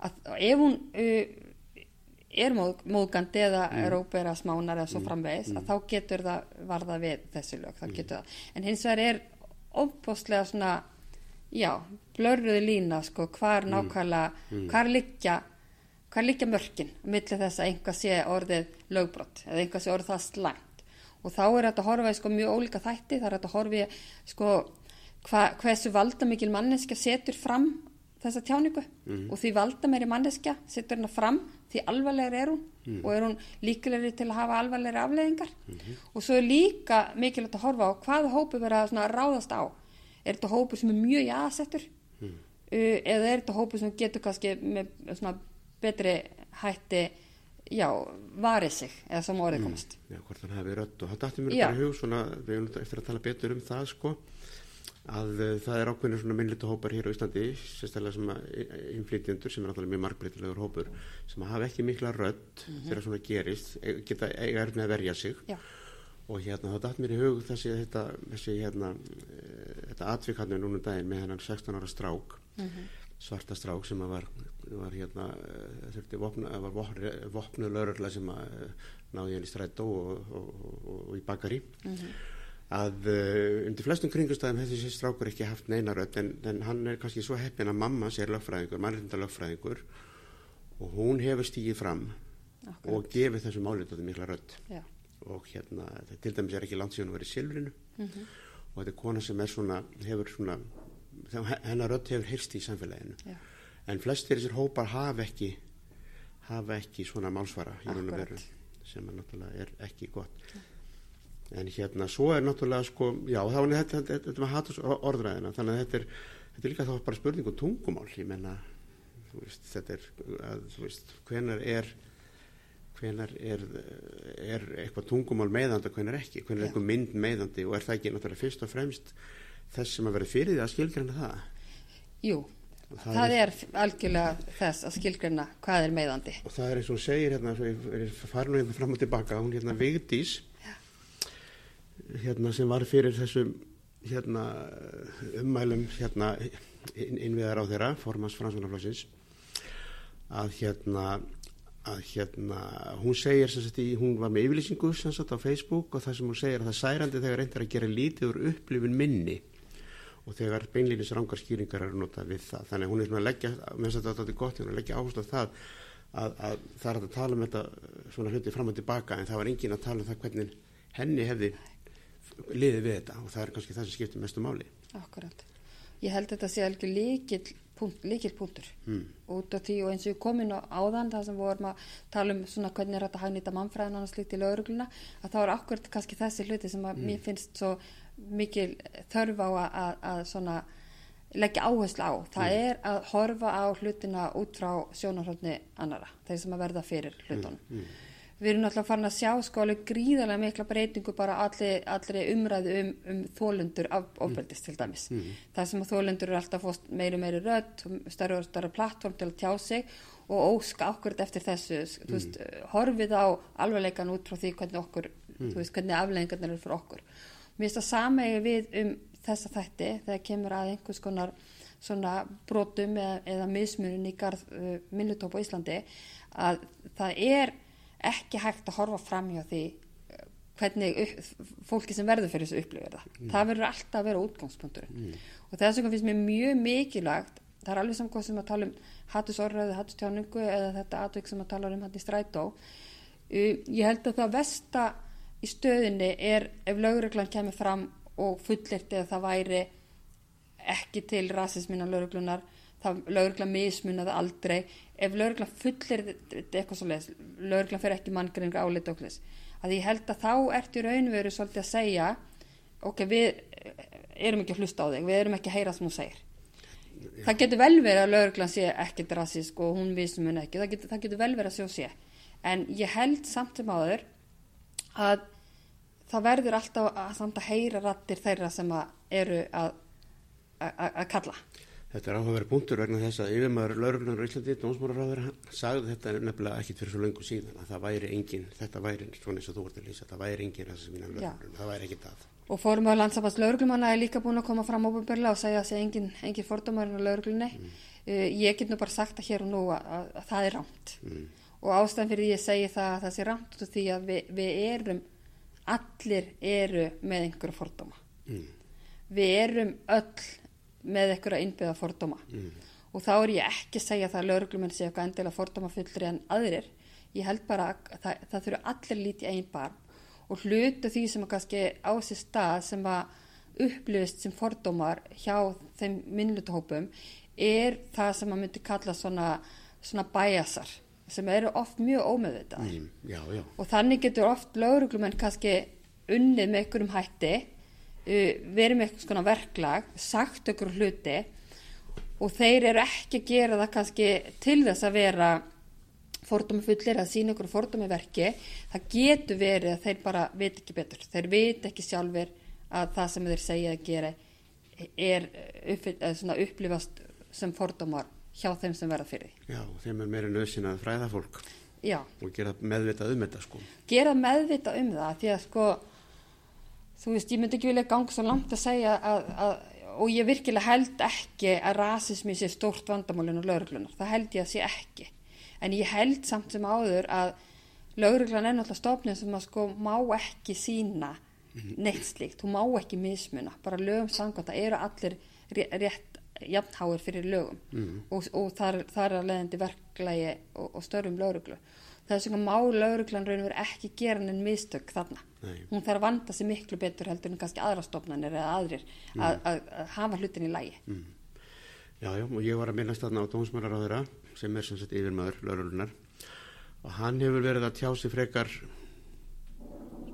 að ef hún uh, er móð, móðgandi eða mm. rópera smánar eða svo framvegis, að þá getur það varða við þessi lög, þá getur það. En hins vegar er óbúslega svona, já, blörruði lína, sko, hvar nákvæmlega, hvar liggja hvað liggja mörkin millir þess að einhvað sé orðið lögbrott eða einhvað sé orðið það slæmt? Og þá er þetta að horfa í sko mjög ólíka þætti. Það er þetta að horfa í sko hva, hversu valdamikil manneskja setur fram þessa tjáningu. Og því valdamæri manneskja setur hennar fram því alvarlegur er hún. Og er hún líkilegri til að hafa alvarlegri afleðingar og svo er líka mikilvægt að horfa á hvaða hópu vera að ráðast á. Er þetta hópu sem er mjög jaðsettur uh, eða er þetta hópu sem getur kannski með svona betri hætti já, varið sig eða sem orðið komast. Já, hvort hann hafi rödd og það dætti mér Já. bara í hug svona, við erum eftir að tala betur um það sko að uh, það er ákveðinu svona minnlita hópar hér á Íslandi sérstaklega sem að innflytjendur sem er náttúrulega mjög margbreytilegur hópur sem hafa ekki mikla rödd þegar svona gerist e- geta eiga er með að verja sig. Já, og hérna þá dætt mér í hug þessi þetta, þessi hérna e, þetta atvikannu núna um daginn með hennan 16 ára strák svarta strák sem að var, var hérna eh, þurfti vopna, eh, var vopnu, laurugla sem að eh, náði henni strætó og, og, og, og í bakari. Að uh, undir flestum kringustæðum hefði þessi strákur ekki haft neina rödd en, en hann er kannski svo heppin að mamma sér lögfræðingur, mannreynda lögfræðingur og hún hefur stígið fram Akkurat. og gefið þessu málitóti mikla rödd. Já, og hérna, til dæmis er ekki langt síðan að vera í silfrinu. Og þetta er kona sem er svona, hefur svona hennar rödd hefur hyrst í samfélaginu. Já, en flestir þessir hópar hafa ekki hafa ekki svona málsvara í raun og veru sem er náttúrulega er ekki gott. En hérna svo er náttúrulega sko, já þá er þetta, þetta, þetta með hatus orðræðina þannig að þetta er, þetta er líka þá bara spurning um tungumál, ég menna veist, þetta er að, þú veist, hvenar er hvenar er, er eitthvað tungumál meðandi og hvenar ekki, hvenar er eitthvað mynd meðandi og er það ekki náttúrulega fyrst og fremst þess sem að vera fyrir því að skilgræna það? Jú Og það, er algjörlega þess að skilgreina hvað er meðandi og það er eins og hún segir hérna, svo ég er farin hérna fram og tilbaka, hún hérna Vigdís hérna sem var fyrir þessum hérna ummælum hérna inn, innviðar á þeirra, formans fransvunarflósins að hérna að hérna, hún segir sem sagt í, hún var með yfirlýsingu sem sagt á Facebook og það sem hún segir að það er særandi þegar reyndir að gera lítið úr upplifun minni og þegar beinlýnis rangar skýringar eru notað við það. Þannig að hún er svona að leggja, með þess að þetta er gott hún er að leggja áherslu á það að, að það er að tala um þetta svona hluti fram og tilbaka en það var engin að tala um það hvernig henni hefði liðið við þetta. Og það er kannski það sem skiptir mestu máli. Akkurat. Ég held þetta sé algjör líkil, punkt, líkil punktur mm. út af því og eins og ég komin á áðan það sem vorum að tala um svona hvernig er þetta að hagnýta mannfræðin og slíkt í laurugluna að þá er akkurat kannski þessi hluti sem að mér finnst svo mikil þörf á að, að, svona leggja áherslu á. Það er að horfa á hlutina út frá sjónarhaldni annara, þeir sem að verða fyrir hlutunum. Við erum náttúrulega farin að sjá sko alveg gríðarlega mikla breytingu bara allir, allri umræðu um, um þólendur af ofbeldist til dæmis. Það sem að þólendur eru alltaf fóst meiri meiri rödd, stærra og stærra plattform til að tjá sig og óska okkur eftir þessu, þú veist, horfið á alvegleikan út frá því hvernig okkur, þú veist, hvernig afleggingarnir eru fyrir okkur. Mér finnst það samegi við um þessa þætti þegar kemur að einhvers konar svona brotum eða, eða mismunum í garð uh, minnutóp á Íslandi að það er ekki hægt að horfa fram hjá því uh, hvernig upp, fólki sem verður fyrir þessu upplifir það. Það verður alltaf að vera útgangspunkturinn. Og þess vegna finnst mér mjög mikilvægt, það er alveg samkvæmt sem að tala um hattusorðræðu, hattustjáningu eða þetta atvik sem að tala um hann í strætó. Uh, ég held að það versta í stöðinni er ef lögreglan kemur fram og fullert eða það væri ekki til rasismin á lauruglunar það lögregla mismunaði aldrei. Ef lögregla fullir eitthvað svo leiðis, lögregla fyrir ekki manngreiningu álit og þess, að ég held að þá ert í raunveru svolítið að segja ok, við erum ekki að hlusta á þig, við erum ekki að heyra sem hún segir. Það getur vel verið að lögreglan sé ekkert rassísk og hún mismun ekki, það getur, það getur vel verið að og sé. En ég held samt sem áður að það verður alltaf að, samt að heyra rattir þeirra sem að eru að, að, að kalla Þetta er áhugaverið punktur vegna þess að yfirmaður lauruglunar í Íslandi, dómsmálaráður, sagði þetta nefnilega ekkit fyrir svo lengur síðan að það væri engin, þetta væri svona eins og þú vart að lýsa, það væri engin þess að mína lauruglunar, það væri ekkit að. Og fórum á landsabast lauruglumanna er líka búin að koma fram óbúinbörlega og segja að það sé engin, engin fordómarinn á lauruglunni. Mm. Uh, ég get nú bara sagt að hér og nú að, að, að það er rámt mm. og ástæðan fyrir ég segi það að það sé rámt út af því að við, við erum, allir eru með einhverju fordóma. Mm. Við erum öll með einhverja innbyggða fordóma mm. og þá er ég ekki að segja það að lauruglumenn sé eitthvað endilega fordóma fullri en aðrir ég held bara að það, það þurfu allir lítið einn barn og hlutu því sem að kannski á sér stað sem að upplifist sem fordómar hjá þeim minnlutuhópum er það sem að myndi kalla svona, svona bæjasar sem eru oft mjög ómeðvitaðar. Mm, og þannig getur oft lauruglumenn kannski unnið með einhverjum hætti Uh, verið með eitthvað svona verklag sagt okkur hluti og þeir eru ekki að gera það kannski til þess að vera fordómi fullir að sína okkur fordómi verki það getur verið að þeir bara veit ekki betur, þeir veit ekki sjálfur að það sem þeir segja að gera er upp, upplifast sem fordómar hjá þeim sem verða fyrir því. Já, þeim er meira nöðsinn að fræða fólk Já. og gera meðvitað um þetta sko. Gera meðvitað um það því að sko þú veist, ég myndi ekki vilja ganga svo langt að segja að, að, og ég virkilega held ekki að rasismi sé stórt vandamálinn og lauruglunar, það held ég að sé ekki en ég held samt sem áður að lauruglan er náttúrulega stofnið sem að sko má ekki sína mhm. neitt slíkt, þú má ekki mismuna, bara lögum það eru allir rétt jafnháir fyrir lögum mm. og, og þar, þar er að leiðandi verklagi og, og störfum lauruglu þess vegna má lauruglan raun og verið ekki gera en mistök þarna. Nei. Hún þarf að vanda sig miklu betur heldur en kannski aðrastofnanir eða aðrir mm. að, að, að hafa hlutin í lægi. Mm. Já, já, og ég var að minnast þarna á dómsmærar á þeirra sem er sem sagt yfirmaður lauruglunar og hann hefur verið að tjá sig frekar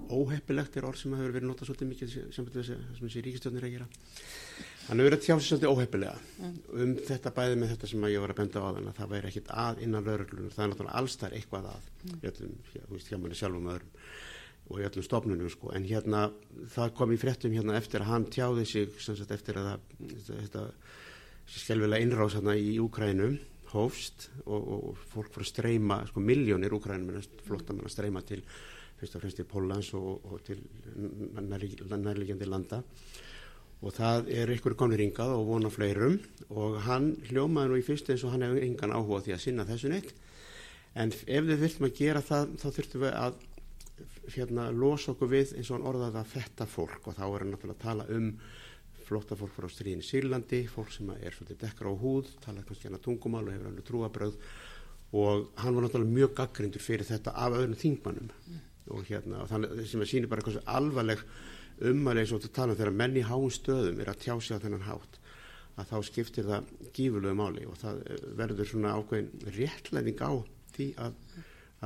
óheppilegt er orð sem hefur verið notað svolítið mikið sem þessi ríkistjónir að gera Hann hefur verið tjáðsins svolítið óheppilega mm. um þetta bæði með þetta sem ég var að benda á þann að það væri ekkit að innan lauruglunum, það er náttúrulega allstar eitthvað að mm. öllum, já, þú veist, hjá manni sjálfum öðrum og í öllum stofnunum sko, en hérna það kom í fréttum hérna eftir að hann tjáði sig sagt, eftir að þetta skjálfilega innráðs hérna í Úkrænum hófst og, og fólk fyrir að streyma, sko miljónir Úkrænum flottar mann að streyma til fyrst og fremst til Pólans og, og til nærlegjandi landa og það er ykkur konur yngað og vona fleirum. Og hann hljómaði nú í fyrst eins og hann hefur yngan áhuga því að sinna þessu neitt. En ef við þurftum að gera það þá þurftum við að hérna, losa okkur við eins og hann orðaði að þetta fólk. Og þá er hann náttúrulega að tala um flótta fólk frá stríðin Sýrlandi fólk sem er svolítið dekkar á húð tala kannski hann að tungumál og hefur hann trúabröð og hann var náttúrulega mjög gaggrindur fyrir þetta af öðrum þingmannum mm. og hérna og þannig að umæli eins og þetta tala um þegar menn í háum stöðum er að tjá sig á þennan hátt að þá skiptir það gífurlegu máli og það eh, verður svona ákveðin réttlæning á því að,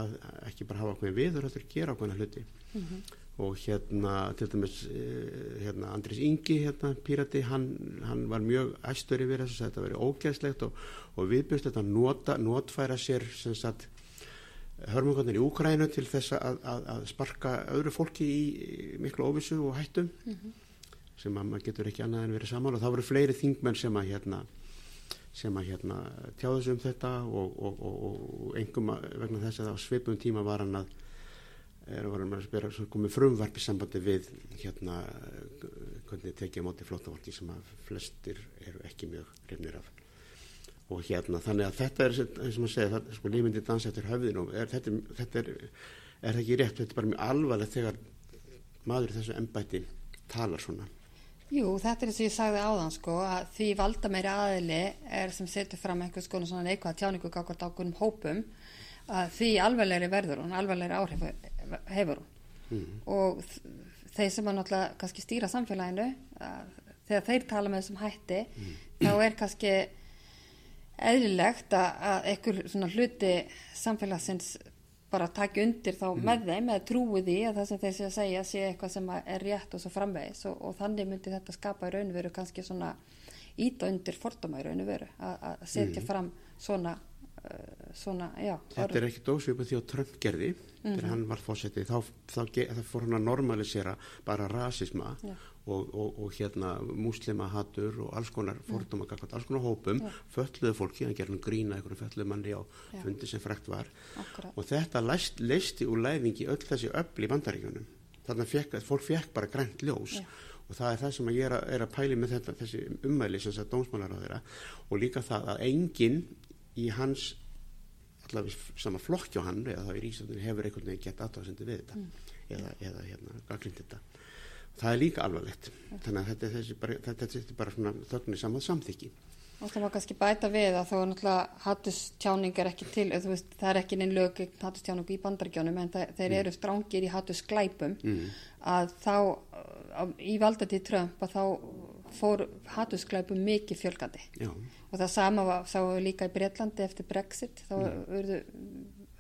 að ekki bara hafa ákveðin viður að gera ákveðina hluti mm -hmm. og hérna til dæmis eh, hérna Andris Ingi hérna Pírati hann, hann var mjög æstur yfir þess að þetta verið ógæðslegt og, og viðbjörst þetta nota, notfæra sér sem sagt hörmungarnir í Úkrænu til þess að, að, að sparka öðru fólki í miklu óvissu og hættum mm -hmm. sem að maður getur ekki annað en verið saman og það voru fleiri þingmenn sem að hérna, sem að hérna tjáðu sig um þetta og, og, og, og engum vegna þess að á svipum tíma var hann að er að komið frumvarp í sambandi við hérna hvernig tekið á móti flótafólki sem að flestir eru ekki mjög reyfnir af og hérna þannig að þetta er eins og maður segja það, sko lífindi dansa eftir höfðin og er, þetta, þetta er, er ekki rétt þetta er bara mjög alvarlegt þegar maður í þessu ennbætti talar svona Jú, þetta er eins og ég sagði áðan sko að því valda meiri aðili er sem setur fram einhvers konar svona neikvæða tjáningu kákvart ákveðnum hópum að því alvarlegri verður hún, alvarlegri áhrif hefur hún mm. og þeir sem að náttúrulega kannski stýra samfélaginu þegar þeir tala með þessum hætti mm. þá er kannski eðlilegt að, að einhver svona hluti samfélagsins bara taki undir þá með þeim eða trúi því að það sem þeir sé að segja sé eitthvað sem er rétt og svo framvegis og, og þannig myndi þetta skapa í raunveru kannski svona íta undir fordóma í raunveru að, setja fram svona, svona já, Þetta er ekki dósvipað því að Trump gerði þegar hann var fósetti þá, þá, þá fór hann að normalisera bara rasisma Já. og, og, og hérna muslimahatur og alls konar fordóma gagvart alls konar hópum, fölluðu fólki hann gerði grína einhverju fölluðu manni á fundi sem frekt var. Akkurat. Og þetta leist, leisti úr læðingi öll þessi öll í bandaríkjunum. Þannig að fólk fekk bara grænt ljós. Og það er það sem ég er að, er að pæli með þetta, þessi ummæli sem það dómsmálar á þeirra og líka það að enginn í hans allavega sama flokki á hann eða þá í rísöndinu hefur einhvern veginn gett aðtáðsendi við þetta. Eða, eða hérna gaglind þetta. Það er líka alvarlegt. Þannig að þetta er þessi bara, þetta, þetta er bara svona þögni samað samþykki. Og það má kannski bæta við að þó er náttúrulega hattustjáning er ekki til, veist, það er ekki neinn lög gegn hattustjáningu í bandaríkjónum en það, þeir eru strángir í hattusglæpum mm. að þá uh, í valdatið Trump að þá fór hattusglæpum mikið fjölgandi. Já, og það sama var, við líka í Breitlandi eftir Brexit, þá mm. urðu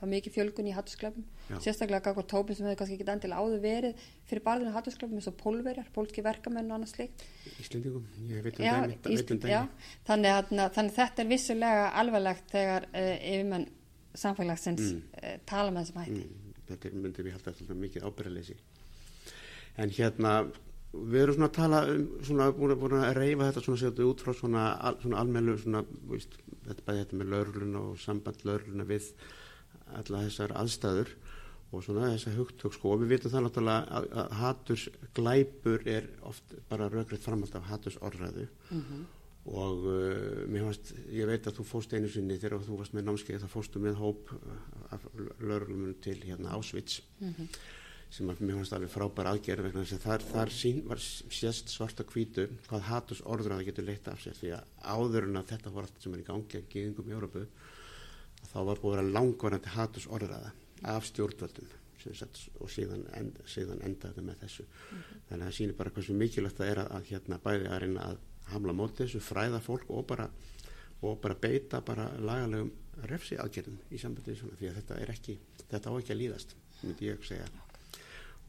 það mikið fjölgun í hattusglæpum Já. sérstaklega gagvar tópin sem hefur kannski ekki endilega áður verið fyrir barðinu hattusglæpum eins og pólverjar, pólski verkamenn og annað slíkt. Íslendingum, ég veit um já, dæmi, Ísl, veit um já, dæmi. þannig, að, þannig þetta er vissulega alvarlegt þegar uh, yfirmenn samfélagsins Mm. uh, tala með þessum hætti. Mm, þetta er, myndi við halda alltaf mikið ábyrðaleysi en hérna við erum svona að tala um svona búin, búin að reyfa þetta svona sér út frá svona, al, svona almennu svona, víst, þetta bæði þetta með laurluna og samband laurluna við alla þessar aðstæður og svona þessar hugtök sko. Og við vitum það náttúrulega að, að haturs glæpur er oft bara rökrið framhald af haturs orðræðu og uh, mér fannst, ég veit að þú fóst einu sinni þegar þú varst með námskeið þá fóstu með hóp af lögreglum til hérna Ásvits sem að mér fannst alveg frábær aðgerð vegna þess að þar, þar sín, var sést svarta hvítu hvað hatus orðræða getur leitt af sér. Því að áður en að þetta var allt sem er í gangi að geðingum í Európu þá var búið að vera langvarandi hatus orðræða af stjórnvöldum sagt, og síðan, end, síðan enda þetta með þessu. Þannig að það sýnir bara hversu mikilvægt það er að, að hérna bæði að reyna að hamla móti þessu, fræða fólk og bara, og bara beita bara lagalegum refsi aðgerðum í sambandi því að þetta er ekki, þetta á ekki að líðast myndi ég segja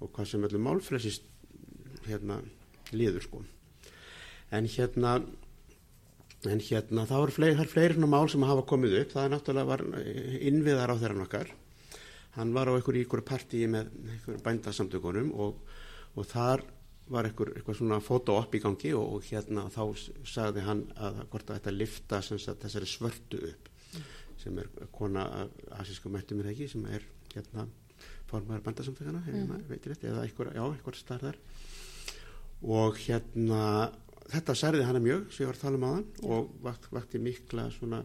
og hvað sem öllum málfrelsist hérna líður sko. En hérna en hérna þá eru fleiri, er fleiri svona mál sem hafa komið upp. Það er náttúrulega var innviðar á þeirra nokkar hann var á einhverju ykkur partíi með einhverju bændasamtökunum og, og þar var einhver, eitthvað svona foto upp í gangi og, og hérna þá sagði hann að hvort að þetta lifta sagt, þessari svörtu upp sem er kona asísku mættum er ekki sem er hérna formar bændasamtökana mm. eða einhver, starðar og hérna þetta særði hana mjög sem ég var að tala um aðan og vakt, vakti mikla svona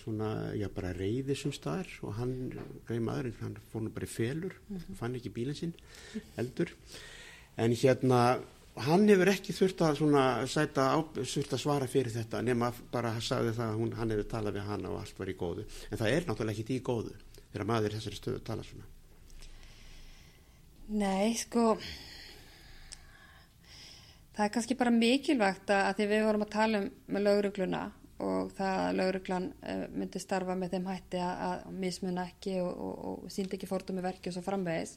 svona, já bara reyði sem staðar. Og hann, greið maðurinn hann fór nú bara í felur, Mhm. fann ekki bílinn sinn eldur en hérna, hann hefur ekki þurft að svona sæta á, þurft að svara fyrir þetta nema bara sagði það að hún, hann hefur talað við hana og allt var í góðu. En það er náttúrulega ekki í góðu þegar maður þessari stöðu tala svona. Nei, sko það er kannski bara mikilvægt að, því við vorum að tala um með laurugluna og það að lauruglan uh, myndi starfa með þeim hætti að, mismuna ekki og, og, og síndi ekki fordumi verki og svo framvegis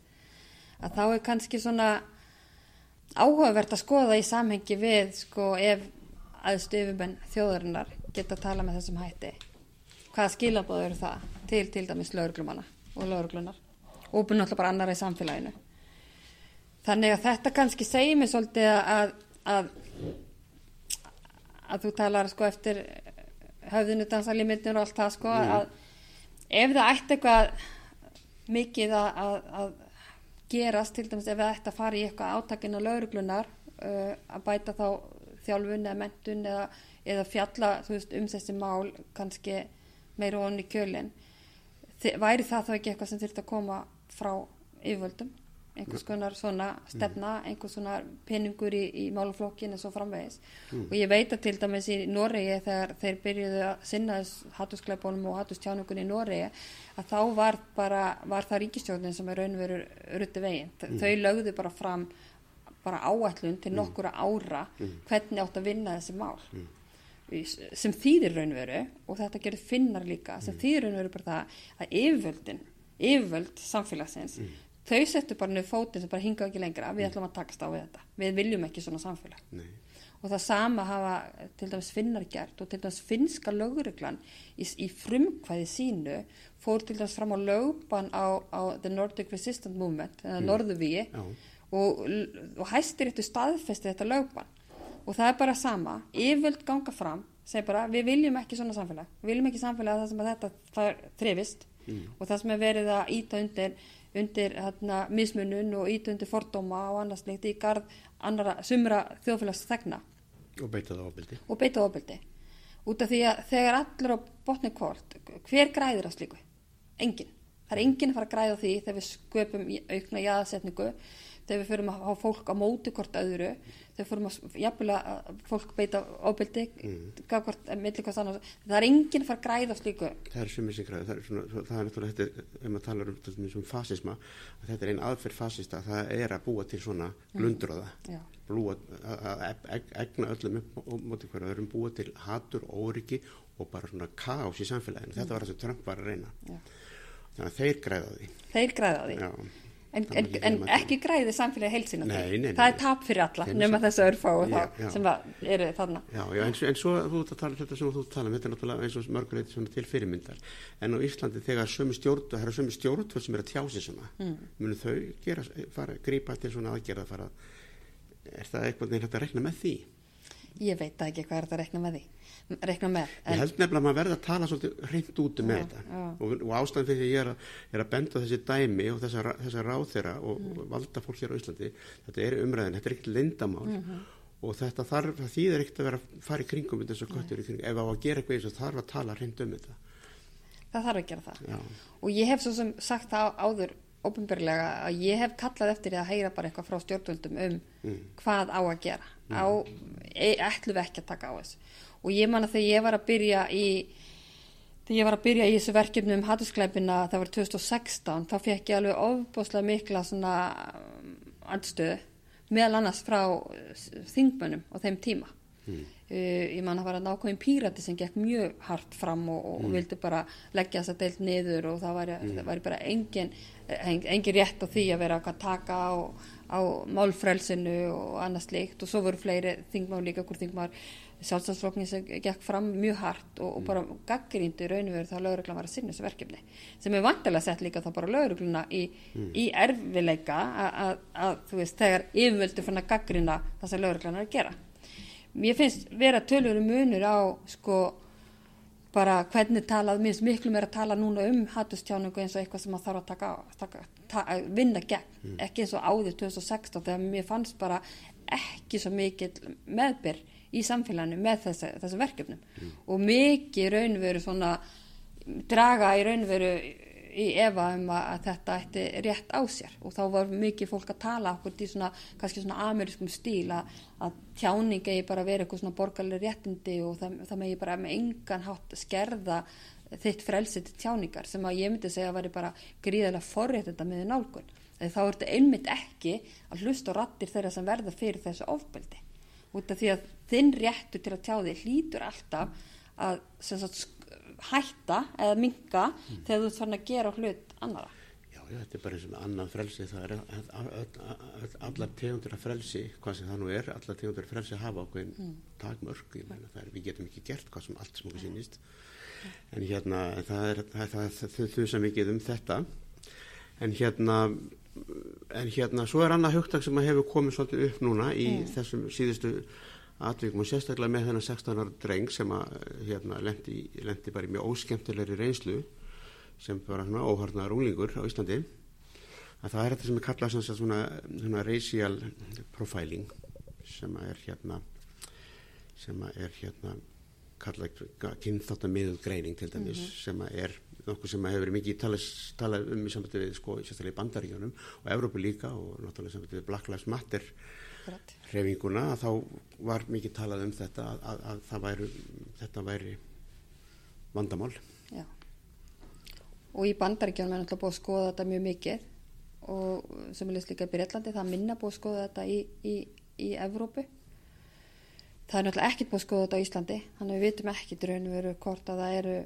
að þá er kannski svona áhugavert að skoða í samhengi við sko ef aðstu yfirmenn þjóðarinnar geta að tala með þessum hætti hvaða skilabóð eru það til til dæmis lauruglumanna og lauruglunar og búin alltaf bara annara í samfélaginu þannig að þetta kannski segir mér svolítið að að, að þú talar sko eftir höfðinu dansalímitnur og allt það sko Mm. að ef það ætti eitthvað mikið að, að, að gerast til dæmis ef það ætti að fara í eitthvað átakinn á lauruglunar uh, að bæta þá þjálfun eða mentun eða, eða fjalla veist, um þessi mál kannski meira onni kjölinn. Væri það þá ekki eitthvað sem þurft að koma frá yfirvöldum? Einhvers konar svona stefna einhvers svona peningur í, í málaflokkin og svo framvegis. Og ég veit að til dæmis í Noregi þegar þeir byrjuðu að sinna hattuskleipunum og hattustjáningun í Noregi að þá var bara var það ríkistjórnin sem er raunveru rutti veginn, þau lögðu bara fram bara áætlun til nokkura ára hvernig átt að vinna þessi mál sem þýðir raunveru og þetta gerir finnar líka sem þýðir raunveru bara það að yfirvöldin yfirvöld samfélagsins þau settu bara niður fótinn sem bara hinga ekki lengra við ætlum að takast á við þetta við viljum ekki svona samfélag Nei. og það sama hafa til dæmis finnar gert og til dæmis finska lögreglan í, í frumkvæði sínu fór til dæmis fram á lögban á, á The Nordic Resistance Movement mm. Norðuvíi Já. og, og hæstir þetta staðfesti þetta lögban og það er bara sama, yfirvöld ganga fram segir bara við viljum ekki svona samfélag. Við viljum ekki samfélag þar sem að þetta þrifist. Mm. og það sem er verið að íta undir undir hérna, mismunun og ít undir fordóma og annars leikt í garð annara sumra þjóðfélags þegna. Og beita það ofbeldi. Og beita það ofbeldi. Út af því að þegar allir á botni kvort hver græðir á slíku? Engin. Það er engin að fara að græða því þegar við sköpum aukna jáðsetningu þegar við förum að hafa fólk á móti hvort öðru við förum að jafnvel að fólk beita ofbeldi mm. það er enginn að fara að græða slíku. Það er sem þessi græða það er, svona, það er náttúrulega þetta ef maður talar um, um fasisma þetta er einn aðferð fasista það er að búa til svona blundröða mm. að egna öllum upp og móti hverju öðrum búa til hatur, óryggi og bara svona kás í samfélaginu. Mm. þetta var það sem Trump var að reyna. Já. þannig að þeir græða því. Þeir græða því. Já En, en, en ekki græði samfélagi nei, það er tap fyrir alla nema þessu örfá og já, já. sem eru þarna Já, já en, en svo þú tala um þetta sem þú tala um þetta er náttúrulega eins og mörgulegt til fyrirmyndar en á Íslandi þegar sömu stjórn það er sömu stjórn sem er að tjási svona mm. munum þau gera, fara, grípa til svona aðgerða fara er það eitthvað neina að rekna með því? Ég veit ekki hvað er þetta að rekna með því rekna með. Ég held nefnilega að maður verða að tala svolítið hreint út um þetta og, og ástæðan fyrir því ég er að, er að benda þessi dæmi og þessa, þessa ráð þeirra og, mm. og valda fólk hér á Íslandi þetta er umræðin, þetta er ekkert lindamál mm -hmm. og þetta þarf, það þýðir ekkert að vera að fara í kringum með þessu köttur í kringum ef á að gera eitthvað eins og þarf að tala hreint um þetta Það þarf að gera það Já. og ég hef svo sem sagt það áður ofinbörlega að ég hef kallað eftir að heyra bara eitthvað frá stjórnvöldum um mm. hvað á að gera á, e, ætlum við ekki að taka á þessu og ég man að þegar ég var að byrja í þegar ég var að byrja í þessu verkefni um hattuskleipina það var 2016 þá fekk ég alveg ofbúslega mikla svona um, andstöðu meðal annars frá þingmönnum á þeim tíma mm. uh, ég man að það var að nákvæmum pírati sem gekk mjög hart fram og, og mm. vildi bara leggja þess að deilt niður og það væri, mm. það væri bara engin, engin rétt á því að vera að taka á, á málfrælsinu og annars líkt og svo voru fleiri þingmár líka hvort þingmár sjálfstæðsflokkin sem gekk fram mjög hart og, og bara gaggríndu raun og veru þá lauruglan var að sinna þessu verkefni sem er vantilega sett líka þá bara laurugluna í, mm. í erfileika að þú veist þegar yfirvöldu fann að gaggrína það sem lauruglan er að gera mér finnst vera tölur munur á sko bara hvernig talað, minnst miklu meira að tala núna um hattustjáningu eins og eitthvað sem maður þarf að taka, taka, taka vinna gegn, mm. ekki eins og áður 2016 þegar mér fannst bara ekki svo mikil meðbyr í samfélaginu með þessi, þessi verkefnum mm. og mikið raunveru svona draga í raunveru í efa um að þetta ætti rétt á sér og þá var mikið fólk að tala okkur í svona, kannski svona amerískum stíl að, að tjáning eigi bara verið eitthvað svona borgarlega réttindi og það, það megi bara með engan hátt skerða þitt frelsið til tjáningar sem að ég myndi segja að veri bara gríðilega forréttenda með nálgun. Þá er þetta einmitt ekki að hlusta á rattir þeirra sem verða fyrir þessu ofbeldi út af því að þinn réttu til að tjá þig hlýtur alltaf að sagt, hætta eða minga mm. þegar þú ert fann að gera hlut annara. Já, já, þetta er bara eins og annan frelsi, það er allar tegundur af frelsi, hvað sem það nú er, allar tegundur af frelsi hafa okkur mm. takmörk, ég meina það er, við getum ekki gert hvað sem allt sem okkur sínist, en hérna það er, það, það, það þau sem mikið um þetta, en hérna en hérna svo er annað hugtak sem hefur komið svolítið upp núna í mm. þessum síðustu atvikum og sérstaklega með þennan 16 ára dreng sem að hérna lendi, lendi bara í mjög óskemtilegri reynslu sem bara svona óharnar úlingur á Íslandi að það er þetta sem er kallað svona, svona, svona racial profiling sem að er hérna sem að er hérna kallað kynþáttamiðuð greining til dæmis mm -hmm. sem að er nokkuð sem hefur verið mikið talað um í samvætti við sko, sérstaklega í bandaríkjónum og Evrópu líka og náttúrulega samvætti við Black Lives Matter hreyfinguna að þá var mikið talað um þetta að, að, að það væri þetta væri vandamál. Já. og í bandaríkjónum er náttúrulega búið að skoða þetta mjög mikið og sem er líka í Breitlandi það minna búið að skoða þetta í, í, í Evrópu. Það er náttúrulega ekkert búið að skoða þetta á Íslandi þannig að við vitum ekki draun veru hvort að það eru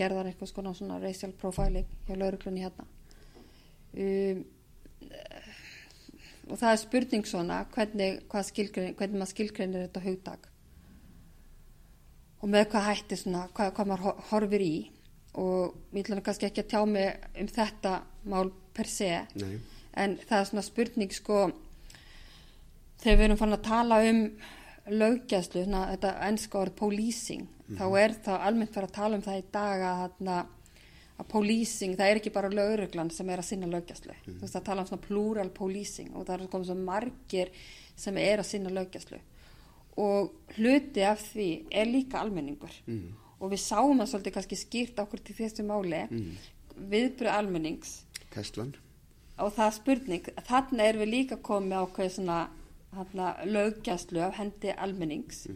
gerðar eitthvað svona, svona racial profiling hjá lauruglunni hérna. Um, og það er spurning svona hvernig, hvernig maður skilgreinir þetta hugdag og með hvað hætti svona, hvað, hvað maður horfir í. Og ég ætla kannski ekki að tjá mig um þetta mál per se Nei. en það er svona spurning sko þegar við erum fann að tala um löggjæslu, svona, þetta ennska orð policing, mm. þá er það almennt fyrir að tala um það í dag að, að, að policing, það er ekki bara löguruglan sem er að sinna löggjæslu mm. þú veist að tala um svona plural policing og það er komið svo margir sem er að sinna löggjæslu og hluti af því er líka almenningur mm. og við sáum það svolítið kannski skýrt okkur til þessu máli Mm. viðbröð almennings Teslan og það er spurning, þarna er við líka komið á hvað svona löggæslu af hendi almennings.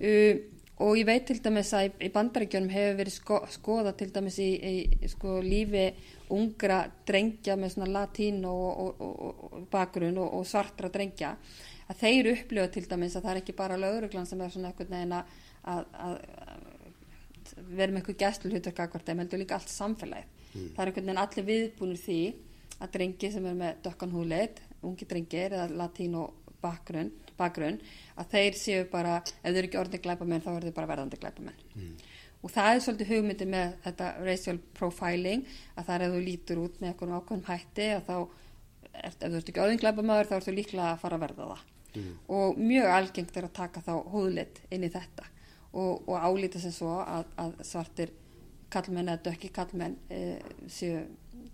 Uh, og ég veit til dæmis að í, bandaríkjunum hefur verið sko, skoða til dæmis í, í sko, lífi ungra drengja með svona latín og, og, og, og bakgrunn og svartra drengja að þeir upplifa til dæmis að það er ekki bara löguruglan sem er svona eitthvað neginn að, að, að vera með eitthvað gæslu hlutverk akkvært þeim heldur líka allt samfélagið. Það er einhvern veginn allir viðbúnir því að drengi sem er með dökkan húleit ungi drengir eða latín og bakgrunn, bakgrunn að þeir séu bara, ef þeir eru ekki orðin glæpamenn þá eru þeir bara verðandi glæpamenn. Og það er svolítið hugmyndi með þetta racial profiling að það er ef þú lítur út með einhverjum ákveðum hætti að þá, er, ef þú ert ekki orðin glæpamaður þá ertu líklega að fara að verða það. Og mjög algengt er að taka þá húðlit inn í þetta. Og, og álíta sem svo að, að svartir kallmenn eða dökki kallmenn e, séu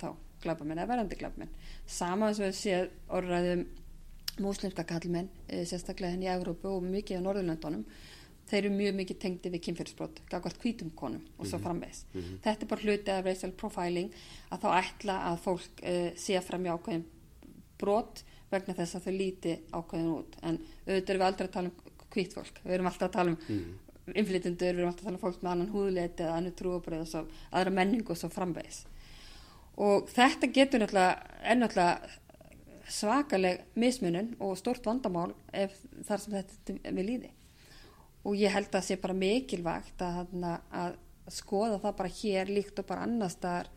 þá glæpamenn eða verðandi glæpamenn. Sama eins og við séu orðræðum múslimska kallmenn e, sérstaklega henni í Európu og mikið á Norðurlöndunum þeir eru mjög mikið tengdi við kynfyrirsbrot gagvart hvítum konum og svo framvegs þetta er bara hluti af racial profiling að þá ætla að fólk e, sé fram í ákveðin brot vegna þess að þau líti ákveðin út. En auðvitað erum við aldrei að tala um hvít fólk. Við erum alltaf að tala um innflytundur, við erum alltaf að tala um fólk með annan húðleiti eða annu trúabröð og svo aðra menningu og svo framvegis. Og þetta getur náttúrulega er náttúrulega svakaleg mismunun og stort vandamál ef þar sem þetta við líði og ég held að sé bara mikilvægt að, að skoða það bara hér líkt og bara annars þar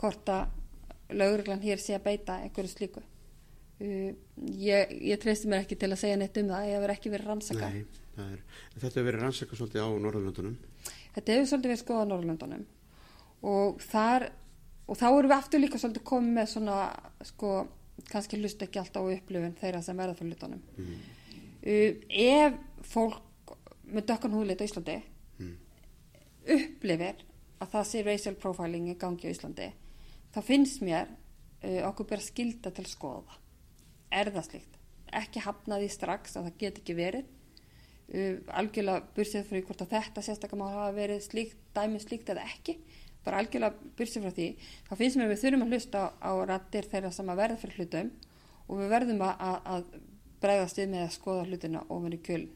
hvort að lauruglan hér sé að beita einhverju slíku. Uh, ég, ég treysti mér ekki til að segja neitt um það ég hefur ekki verið rannsaka Nei, það er, þetta hefur verið rannsaka svolítið á Norðurlöndunum. Þetta hefur svolítið verið skoðað á Norrlöndunum og þar og þá erum við aftur líka svolítið komið með svona sko, kannski hlust ekki alltaf á upplifun þeirra sem verða fyrir hlutunum. Mm. uh, ef fólk með dökkan húðleit á Íslandi Mm. upplifir að það sé racial profiling í gangi á Íslandi þá finnst mér uh, okkur bara skilda til skoða. Er það slíkt? Ekki hafnaði strax að það get ekki verið. Uh, algjörlega bursið því hvort að þetta sérstaklega má hafa verið slíkt, dæmi slíkt eða ekki bara algjörlega bursið frá því þá finnst mér að við þurfum að hlusta á, rattir þeirra sem að verða fyrir hlutum og við verðum að, að, að bregðast við með að skoða hlutina ofan í kjöln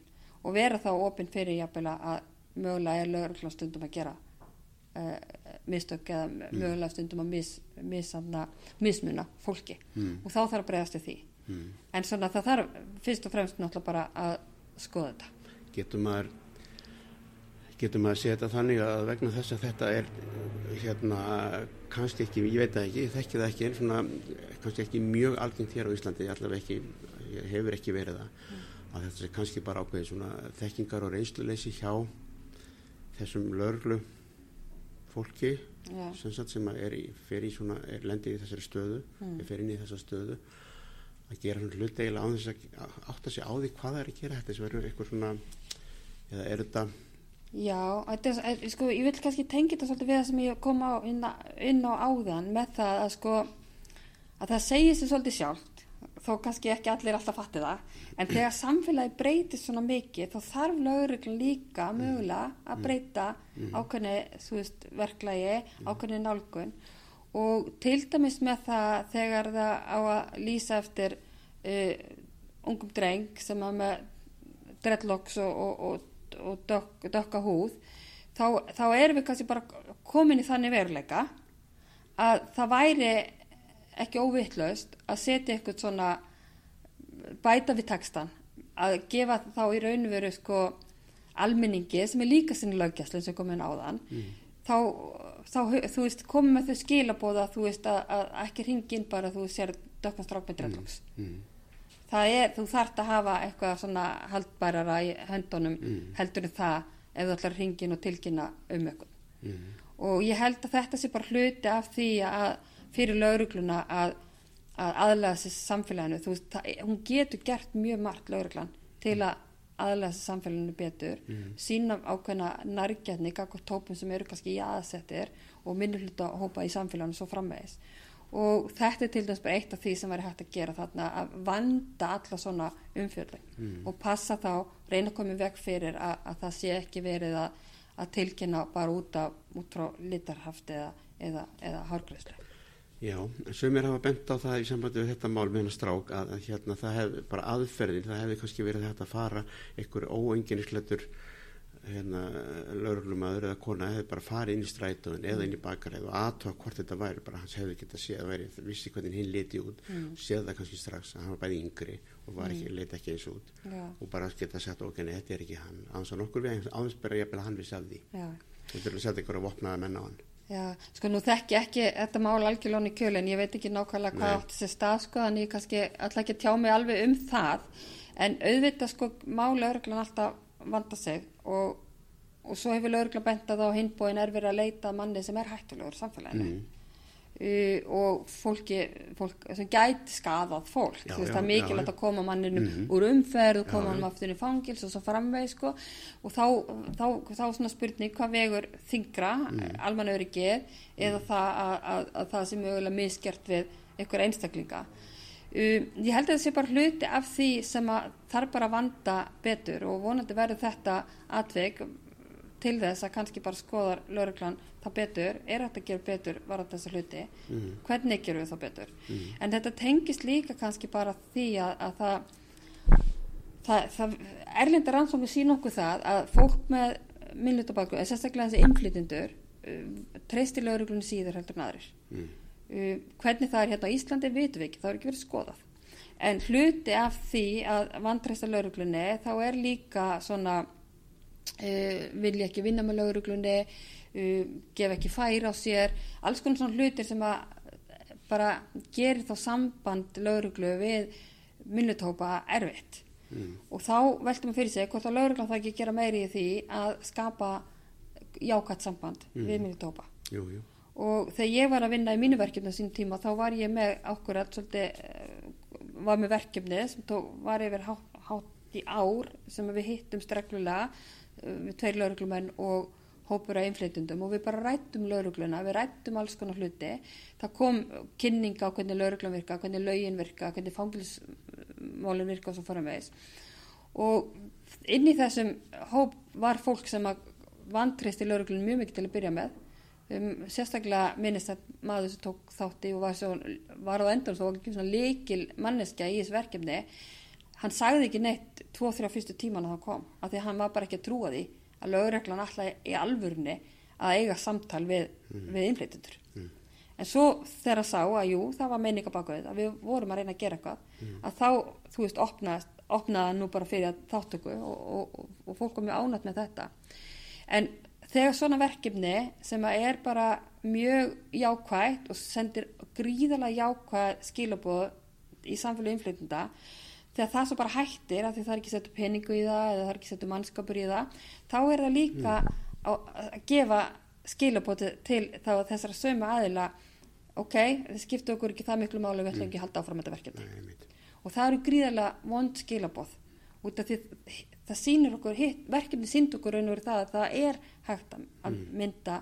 og vera þá opinn fyrir jafnvel að mögulega er lögreglan stundum að gera uh, mistök eða mögulega stundum að mis, mis, mismuna fólki Mm. og þá þarf að bregðast við því Mm. en svona það þarf fyrst og fremst náttúrulega bara að skoða þetta getur maður getur maður að þetta þannig að vegna þess að þetta er hérna kannski ekki, ég veit það ekki, ég þekki það ekki en svona kannski ekki mjög algengt hér á Íslandi, allavega ekki hefur ekki verið það að þetta er kannski bara ákveðið svona þekkingar og reynsluleysi hjá þessum lörglu fólki Já. sem, er í, í svona, er lendið í þessari stöðu Mm. er fer inn í þessa stöðu að gera svona hlut eiginlega á þess að átta sig á því hvað það er að gera þetta sem verður eitthvað svona eða er þetta Já, er, sko, ég vil kannski tengja þetta svolítið við það sem ég kom á inn, á- inn á áðan með það að sko að það segir sér svolítið sjálft þó kannski ekki allir alltaf fatti það en þegar samfélagi breytist svona mikið þá þarf lögreglan líka mögulega að breyta ákveðni þú veist, verklagi, ákveðni nálgun. Og til dæmis með það þegar það á að lýsa eftir uh, ungum dreng sem er með dreadlocks og, og, og, og dökk, dökka húð þá, þá erum við kannski bara komin í þannig veruleika að það væri ekki óvittlaust að setja eitthvað svona bæta við textan að gefa þá í raun og veru sko almenningi sem er líka sinni löggjæslu sem komin á þann mm. þá, þá, þú veist, komið með þau skilabóða þú veist, að, að ekki ringin bara þú sér dökkan strák með dreadlocks mm. Mm. það er, þú þart að hafa eitthvað svona haldbærara í höndunum mm. heldur en það ef þú ætlar ringin og tilkynna um eitthvað mm. og ég held að þetta sé bara hluti af því að fyrir laurugluna að að aðlæða sér samfélaginu þú það, hún getur gert mjög margt lauruglan til að aðlæða sér samfélaginu betur mm. sína ákveðna nærgjarni tópum sem eru kannski í aðsettir og minnur hluta hópa í samfélaginu svo framvegis og þetta er til dæmis bara eitt af því sem væri hægt að gera þarna að vanda alla svona umfjörðing mm. og passa þá, reyna að koma veg fyrir að, að það sé ekki verið að, að tilkynna bara út, af, út frá litarhaft eða, eða, eða hárgræslu Já, sömur hafa bent á það í sambandi við þetta mál með hennar strák að, að hérna það hefði bara aðferðin, það hefði kannski verið þetta að fara einhver óenginisletur hérna lauruglumadur eða kona hefði bara farið inn í strætóðin eða inn í bakaræð og aðtóa hvort þetta væri bara hans hefði gett að sé að væri, vissi hvernig hinn leti út mm. séð það kannski strax að hann var bæði yngri og var ekki, mm. leti ekki eins út Já. og bara geta sagt okkur, okay, þetta er ekki hann. Áðans að nokkur við áðans bera ég að hann vissi af því. Þetta er að setja ykkur að vopnaða menna á hann. Já, sko nú þekk ég ekki þetta mál algjörlón í kjölinn, ég veit ekki nákvæmlega hvað átt þessi stað sko, þannig ég kannski alltaf ekki tjá mig alveg um það. En auðvitað sko máli örglan alltaf vanda sig og, og svo hefur örglan bentað á hinbóin er verið að leita manni sem er hættulegur samfélaginu mm. Uh, og fólki fólk sem gæti skadað fólk já, þú veist já, það er mikilvægt að koma manninu mm -hmm. úr umferð og koma hann aftur í fangils og svo framveg sko og þá, þá, þá svona spurning hvað vegur þingra mm. alman öðru geð eða það að, að, að það sem mögulega miskjart við einhver einstaklinga uh, ég held að það sé bara hluti af því sem að þarf bara að vanda betur og vonandi verður þetta atveg til þess að kannski bara skoðar lauruglan það betur, er þetta að gera betur var þetta þessa hluti, mm. hvernig gerum við það betur, mm. en þetta tengist líka kannski bara því að, að það, það, það erlindar rannsóknir sín okkur það að fólk með minnlutabaklu, sérstaklega þessi inflytindur, uh, treystir lauruglunni síður heldur en aðrir mm. Uh, hvernig það er hérna á Íslandi vitum við ekki, það er ekki verið skoðað en hluti af því að vantreista lauruglunni þá er líka svona uh, vilja ekki vinna með lauruglunni uh, gef ekki fær á sér alls konar svona hlutir sem að bara gerir þá samband lauruglu við minnutópa erfitt mm. og þá veltum við fyrir sig hvort að laurugla það ekki gera meiri í því að skapa jákvæmt samband mm. við minnutópa og þegar ég var að vinna í mínu verkefni á sín tíma þá var ég með okkur að svolítið uh, var með verkefni sem tók, var yfir hátt, hátt í ár sem við hittum streglulega við tveir lauruglumenn og hópur af einfleytundum og við bara rættum laurugluna, við rættum alls konar hluti. Það kom kynninga á hvernig lauruglan virka, hvernig laugin virka hvernig fangilsmálin virka og svo þess og inn í þessum hóp var fólk sem vantrist í lauruglun mjög mikið til að byrja með um, sérstaklega minnist að maður sem tók þátti og var, svo, var á endur og var líkil manneskja í þessu verkefni hann sagði ekki neitt tvo-þrjá fyrstu tíman að það kom af því að hann var bara ekki að trúa því að lögreglan alltaf í alvurni að eiga samtal við, mm. við innflytundur mm. en svo þegar að sá að jú, það var meininga baka við að við vorum að reyna að gera eitthvað mm. að þá, þú veist, opnaði, opnaði nú bara fyrir þáttöku og, og, og, og fólk kom mjög ánætt með þetta en þegar svona verkefni sem er bara mjög jákvægt og sendir gríðalega jákvægt skilabóð í samfélag innflytunda þegar það svo bara hættir að því það er ekki settu peningu í það eða það er ekki settu mannskapur í það þá er það líka mm. að gefa skilabóti til þá þessara sömu aðila ok, þið skiptu okkur ekki það miklu máli við ætlum mm. ekki að halda áfram þetta verkefni og það eru gríðarlega vond skilabóð út af því það sínir okkur hitt, verkefni sínd okkur raun og verið það að það er hægt að mm. mynda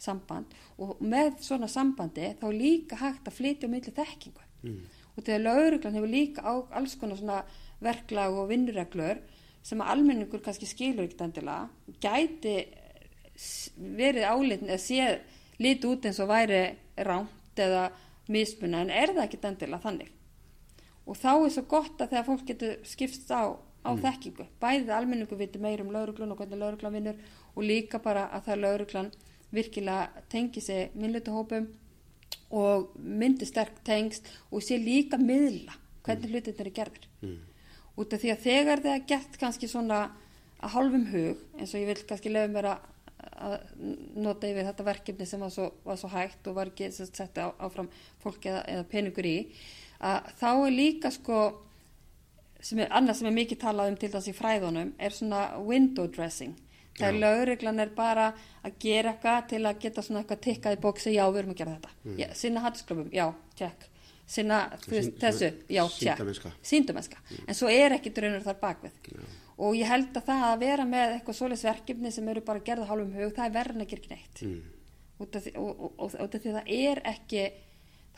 samband. Og með svona sambandi þá líka hægt að flytja um milli þekkingu. Mm. Og þegar lauruglan hefur líka á alls konar svona verklag og vinnureglur sem að almenningur kannski skilur ekkert endilega gæti verið álitin eða séð lítið út eins og væri ránt eða mismunna en er það ekkert endilega þannig? Og þá er svo gott að þegar fólk getur skipst á, á mm. þekkingu bæðið almenningu viti meir um lauruglun og hvernig lauruglan vinnur og líka bara að það lauruglan virkilega tengi sig minnlutuhópum og myndi sterk tengst og sé líka miðla hvernig mm. hlutin eru gerðir mm. út af því að þegar það er gert kannski svona að hálfum hug eins og ég vil kannski lefa mér að nota yfir þetta verkefni sem var svo, var svo hægt og var ekki sett áfram fólk eða, eða peningur í að þá er líka sko sem er annað sem er mikið talað um til þess í fræðunum er svona window dressing. Þegar lögreglan er bara að gera eitthvað til að geta svona eitthvað tikkað í bóksi, já við erum að gera þetta. Mm. já, sinna hattisklöfum, já, tjekk sinna veist, þessu, já, tjekk síndumenska, mm. en svo er ekki draunur þar bakvið já. og ég held að það að vera með eitthvað svoleiðs verkefni sem eru bara gerða hálfum hug, það er verðin að gera ekki neitt. Mm. út af því, og, og, og, og því það er ekki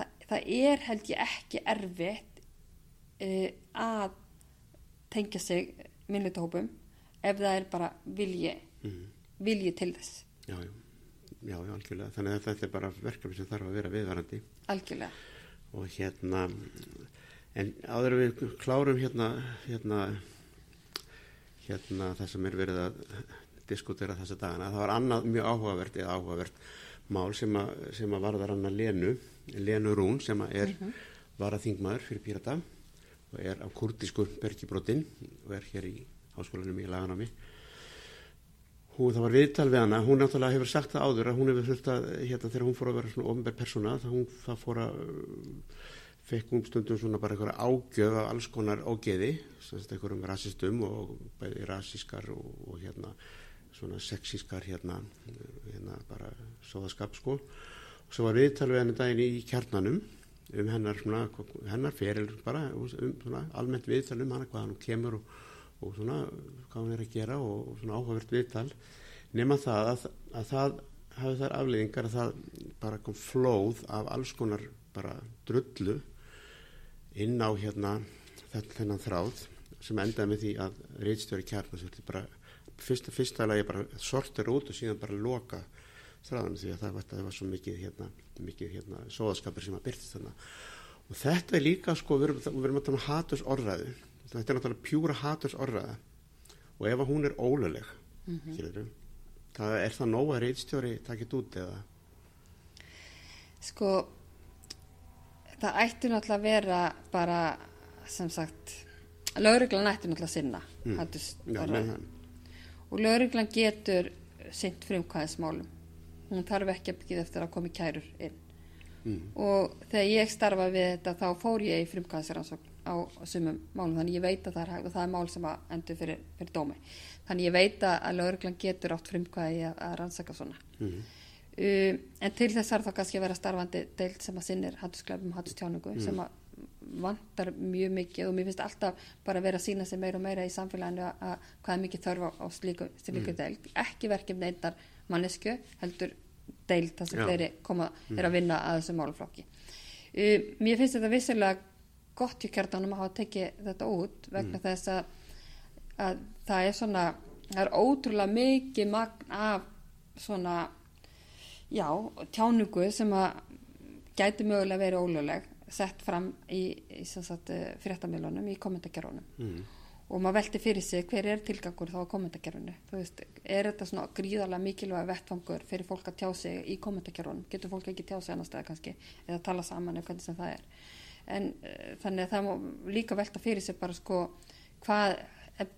það, það er held ég ekki erfitt uh, að tengja sig minnlutahópum ef það er bara vilji mm. vilji til þess. Já, já, já, já, algjörlega. Þannig að þetta er bara verkefni sem þarf að vera viðvarandi. Algjörlega. Og hérna en áður við klárum hérna hérna hérna það sem er verið að diskutera þessa dagana, það var annað mjög áhugavert eða áhugavert mál sem að, sem að varðar hann að Lenu Lenu Rún sem að er mm -hmm. varaþingmaður fyrir Pírata og er á kurdisku bergibrotin og er hér í háskólanum í laganámi hún, það var viðtal við hana. Hún náttúrulega hefur sagt það áður að hún hefur þurft að hérna þegar hún fór að vera svona ofnbær persóna það hún það fór að fekk hún stundum svona bara einhverja ágjöf af alls konar ógeði einhverjum rasistum og bæði rasískar og, og hérna svona sexískar hérna, hérna bara sóðaskap sko. Og svo var viðtal við henni daginn í kjarnanum um hennar, svona, hennar feril bara, um svona, almennt viðtal um hana hvað hann kemur og, og svona, hvað hann er að gera og, og svona áhugavert viðtal. Nema það að, að það hafi þær afleiðingar að það bara kom flóð af alls konar bara drullu inn á hérna þennan þráð sem endaði með því að reitstjóri bara fyrsta, fyrsta lagi bara sortir út og síðan bara loka þráðan því að það var, það var svo mikið hérna, mikið hérna sóðaskapur sem að byrtist þarna. Og þetta er líka sko, við erum, við erum að tala um haturs orðræðu þetta er náttúrulega pjúra haturs orðræða og ef hún er óluleg mm -hmm. skilur, það er það nóga reitstjóri takkit út eða? Sko það ætti náttúrulega að vera bara sem sagt lauruglan ætti náttúrulega að sinna mm. haturs orðræðu og lauruglan getur sint frumkvæðismálum hún þarf ekki að byggja eftir að komi kærur inn mm. og þegar ég starfa við þetta þá fór ég í frumkvæðsaransókn á sumum málum þannig ég veit að það er hægt og það er mál sem að endur fyrir, fyrir dómi þannig ég veit að lauruglan getur átt frumkvæði að, að rannsaka svona mm. um, en til þess þarf það kannski að vera starfandi deilt sem að sinnir hattusklefum, hattustjáningu mm. sem að vantar mjög mikið og mér finnst alltaf bara að vera að sína sig meira og meira í samfélaginu að hvað er mikið þörf á, slíku, slíku mm. deilt ekki verkefni einnar mannesku heldur deilt það sem þeirri koma mm. er að vinna að þessu málflokki uh, mér finnst þetta vissilega gott í kjartanum að hafa tekið þetta út vegna mm. þess að, að það er svona það er ótrúlega mikið magn af svona já, tjánugu sem að gæti mögulega verið ólögleg sett fram í, í, í fréttamilunum í kommentargerunum mm og maður velti fyrir sig hver er tilgangur þá á kommentarkerfinu þú veist, er þetta svona gríðarlega mikilvæg vettfangur fyrir fólk að tjá sig í kommentarkerfunum, getur fólk ekki tjá sig annar stað kannski, eða tala saman eða hvernig sem það er? En uh, þannig að það má líka velta fyrir sig bara sko hvað,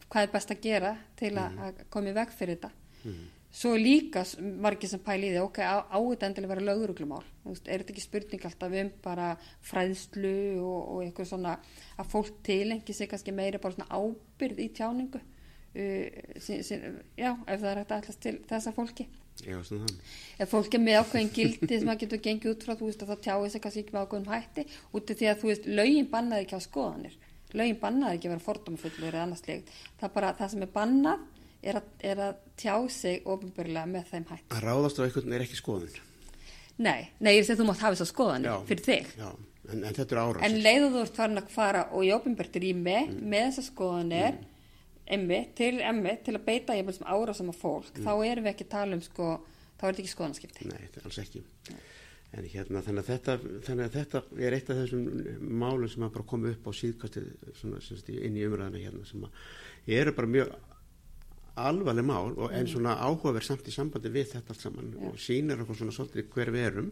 hvað er best að gera til að, mm. að koma í veg fyrir þetta? Mm svo líka margir sem pæli í því ok, á, á þetta endilega vera löguruglumál er þetta ekki spurning alltaf um bara fræðslu og, og eitthvað svona að fólk tilengi sig kannski meira bara svona ábyrð í tjáningu? Uh, sin, sin, já, ef það er hægt allast til þessa fólki. Já, ef fólk er með ákveðin gildi sem það getur gengið út frá, þú veist að það tjáði sig kannski ekki með ákveðin hætti út af því að þú veist, lögin bannaði ekki á skoðanir. Lögin bannaði ekki að vera fordómafullur eða annars leikt, það er bara það sem er bannað er að, er að tjá sig ofinbörlega með þeim hætt. Að ráðast á einhvern er ekki skoðun? Nei, nei, ég sé að þú mátt hafa þess að skoðan fyrir þig. Já, en, en þetta er árás. En leiðu þú ert farin að fara og í ofinbörtur í mig mm. með þess að skoðanir mm. emmi til emmi til að beita ég sem árásam af fólk, mm. þá erum við ekki að tala um sko, þá er þetta ekki skoðanskipti. Nei, alls ekki. Nei. En hérna, þannig að, þetta, þannig að þetta er eitt af þessum málum sem að bara koma upp á síðkastið inn í umræðina hérna sem að eru bara mjög alvarleg mál og en mm. svona áhugaverð samt í sambandi við þetta allt saman ja. og sínir okkur svona svolítið hver við erum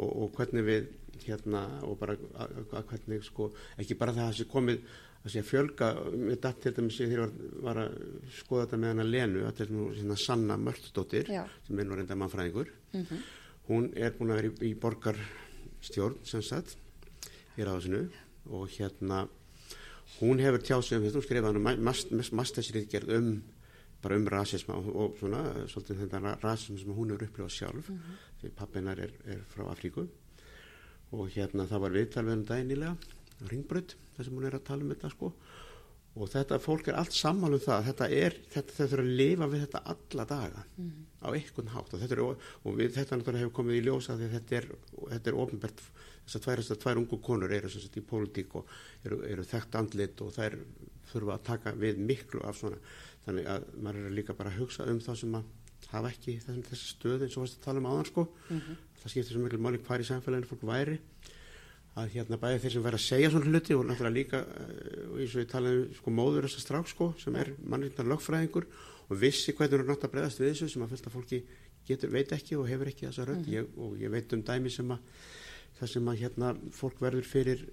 og, og hvernig við hérna og bara að, að hvernig sko ekki bara það að það sé komið að sé að fjölga, með datt til dæmis þegar ég var, að skoða þetta með hana Lenu, þetta er nú svona Sanna Mörtsdóttir Já. sem er nú reynda mannfræðingur Mhm. hún er búin að vera í, í borgarstjórn sem sagt í ráðsinu og hérna hún hefur tjáð sig um þetta, hún skrifaði hann mastersriðgerð um bara um rasisma og, svona svolítið þetta rasisma sem hún hefur upplifað sjálf því pappinar er, er frá Afríku. Og hérna það var viðtal við um daginilega ringbrödd þar sem hún er að tala um þetta sko. Og þetta fólk er allt sammála um það þetta er, þetta, þetta er að lifa við þetta alla daga á einhvern hátt. Og þetta, er, og við, þetta náttúrulega hefur komið í ljósa því þetta er, þetta er ofinbært þessar tvær, þessar tvær ungu konur eru sem sagt í pólitík og eru, eru þekkt andlit og þær þurfa að taka við miklu af svona þannig að maður er líka bara að hugsa um það sem að hafa ekki þessum þessi stöð eins og varst að tala um áðan sko. Það skiptir svo miklu máli hvar í samfélaginu fólk væri. Að hérna bæði þeir sem verða að segja svona hluti og náttúrulega líka og eins og ég talaði um sko móður þessar strák sko sem er mannreitnar lögfræðingur og vissi hvernig hún er nátt að bregðast við þessu sem að fylgta fólki getur, veit ekki og hefur ekki þessa rödd. Ég, og ég veit um dæmi sem að það sem að hérna fólk verður fyrir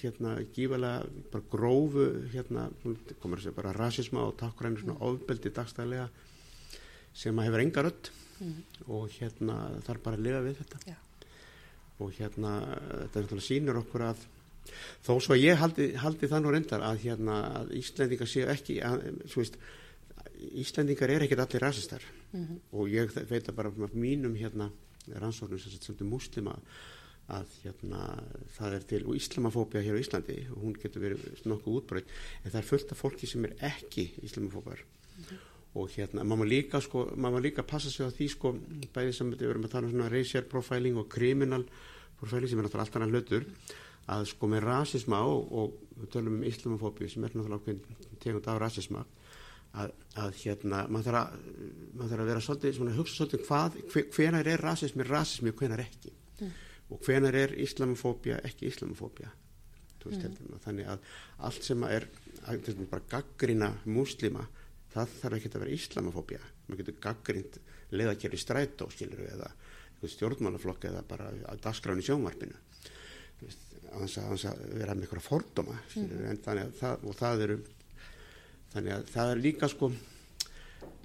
hérna gífalega bara grófu hérna komur segja bara rasisma og takkræni svona ofbeldi dagstælega sem að hefur enga rödd. Og hérna þarf bara að lifa við þetta. Já. og hérna þetta er náttúrulega sýnir okkur að þó svo að ég haldi, haldi það nú reyndar að hérna að Íslendingar séu ekki að, svo veist, Íslendingar er ekkert allir rasistar. Mhm. og ég veit að bara mínum hérna rannsóknum sem til muslima að hérna það er til og islamafóbia hér á Íslandi og hún getur verið nokkuð útbreytt en það er fullt af fólki sem er ekki islamafóbar og hérna, maður má líka sko, maður líka passa sig á því sko, bæði sem við erum að tala um svona racial profiling og criminal profiling sem er náttúrulega allt annað hlutur að sko með rasisma og, og við tölum um islamofóbíu sem er náttúrulega ákveðin tegund af rasisma að, að hérna, maður þarf að maður þarf að vera svolítið, svona hugsa svolítið hvað, hve- hvenær er rasismi rasismi og hvenær ekki og hvenær er islamofóbía ekki veist, mm. þannig að allt sem er að, bara gaggrina múslima það þarf ekki að vera islamofóbía. Maður getur gaggrind leiðakerri strætó skilur eða einhvern stjórnmálaflokk eða bara að dagskráni sjónvarpinu. Að, á þess að vera með einhverja fordóma en þannig að það, það eru þannig að það er líka sko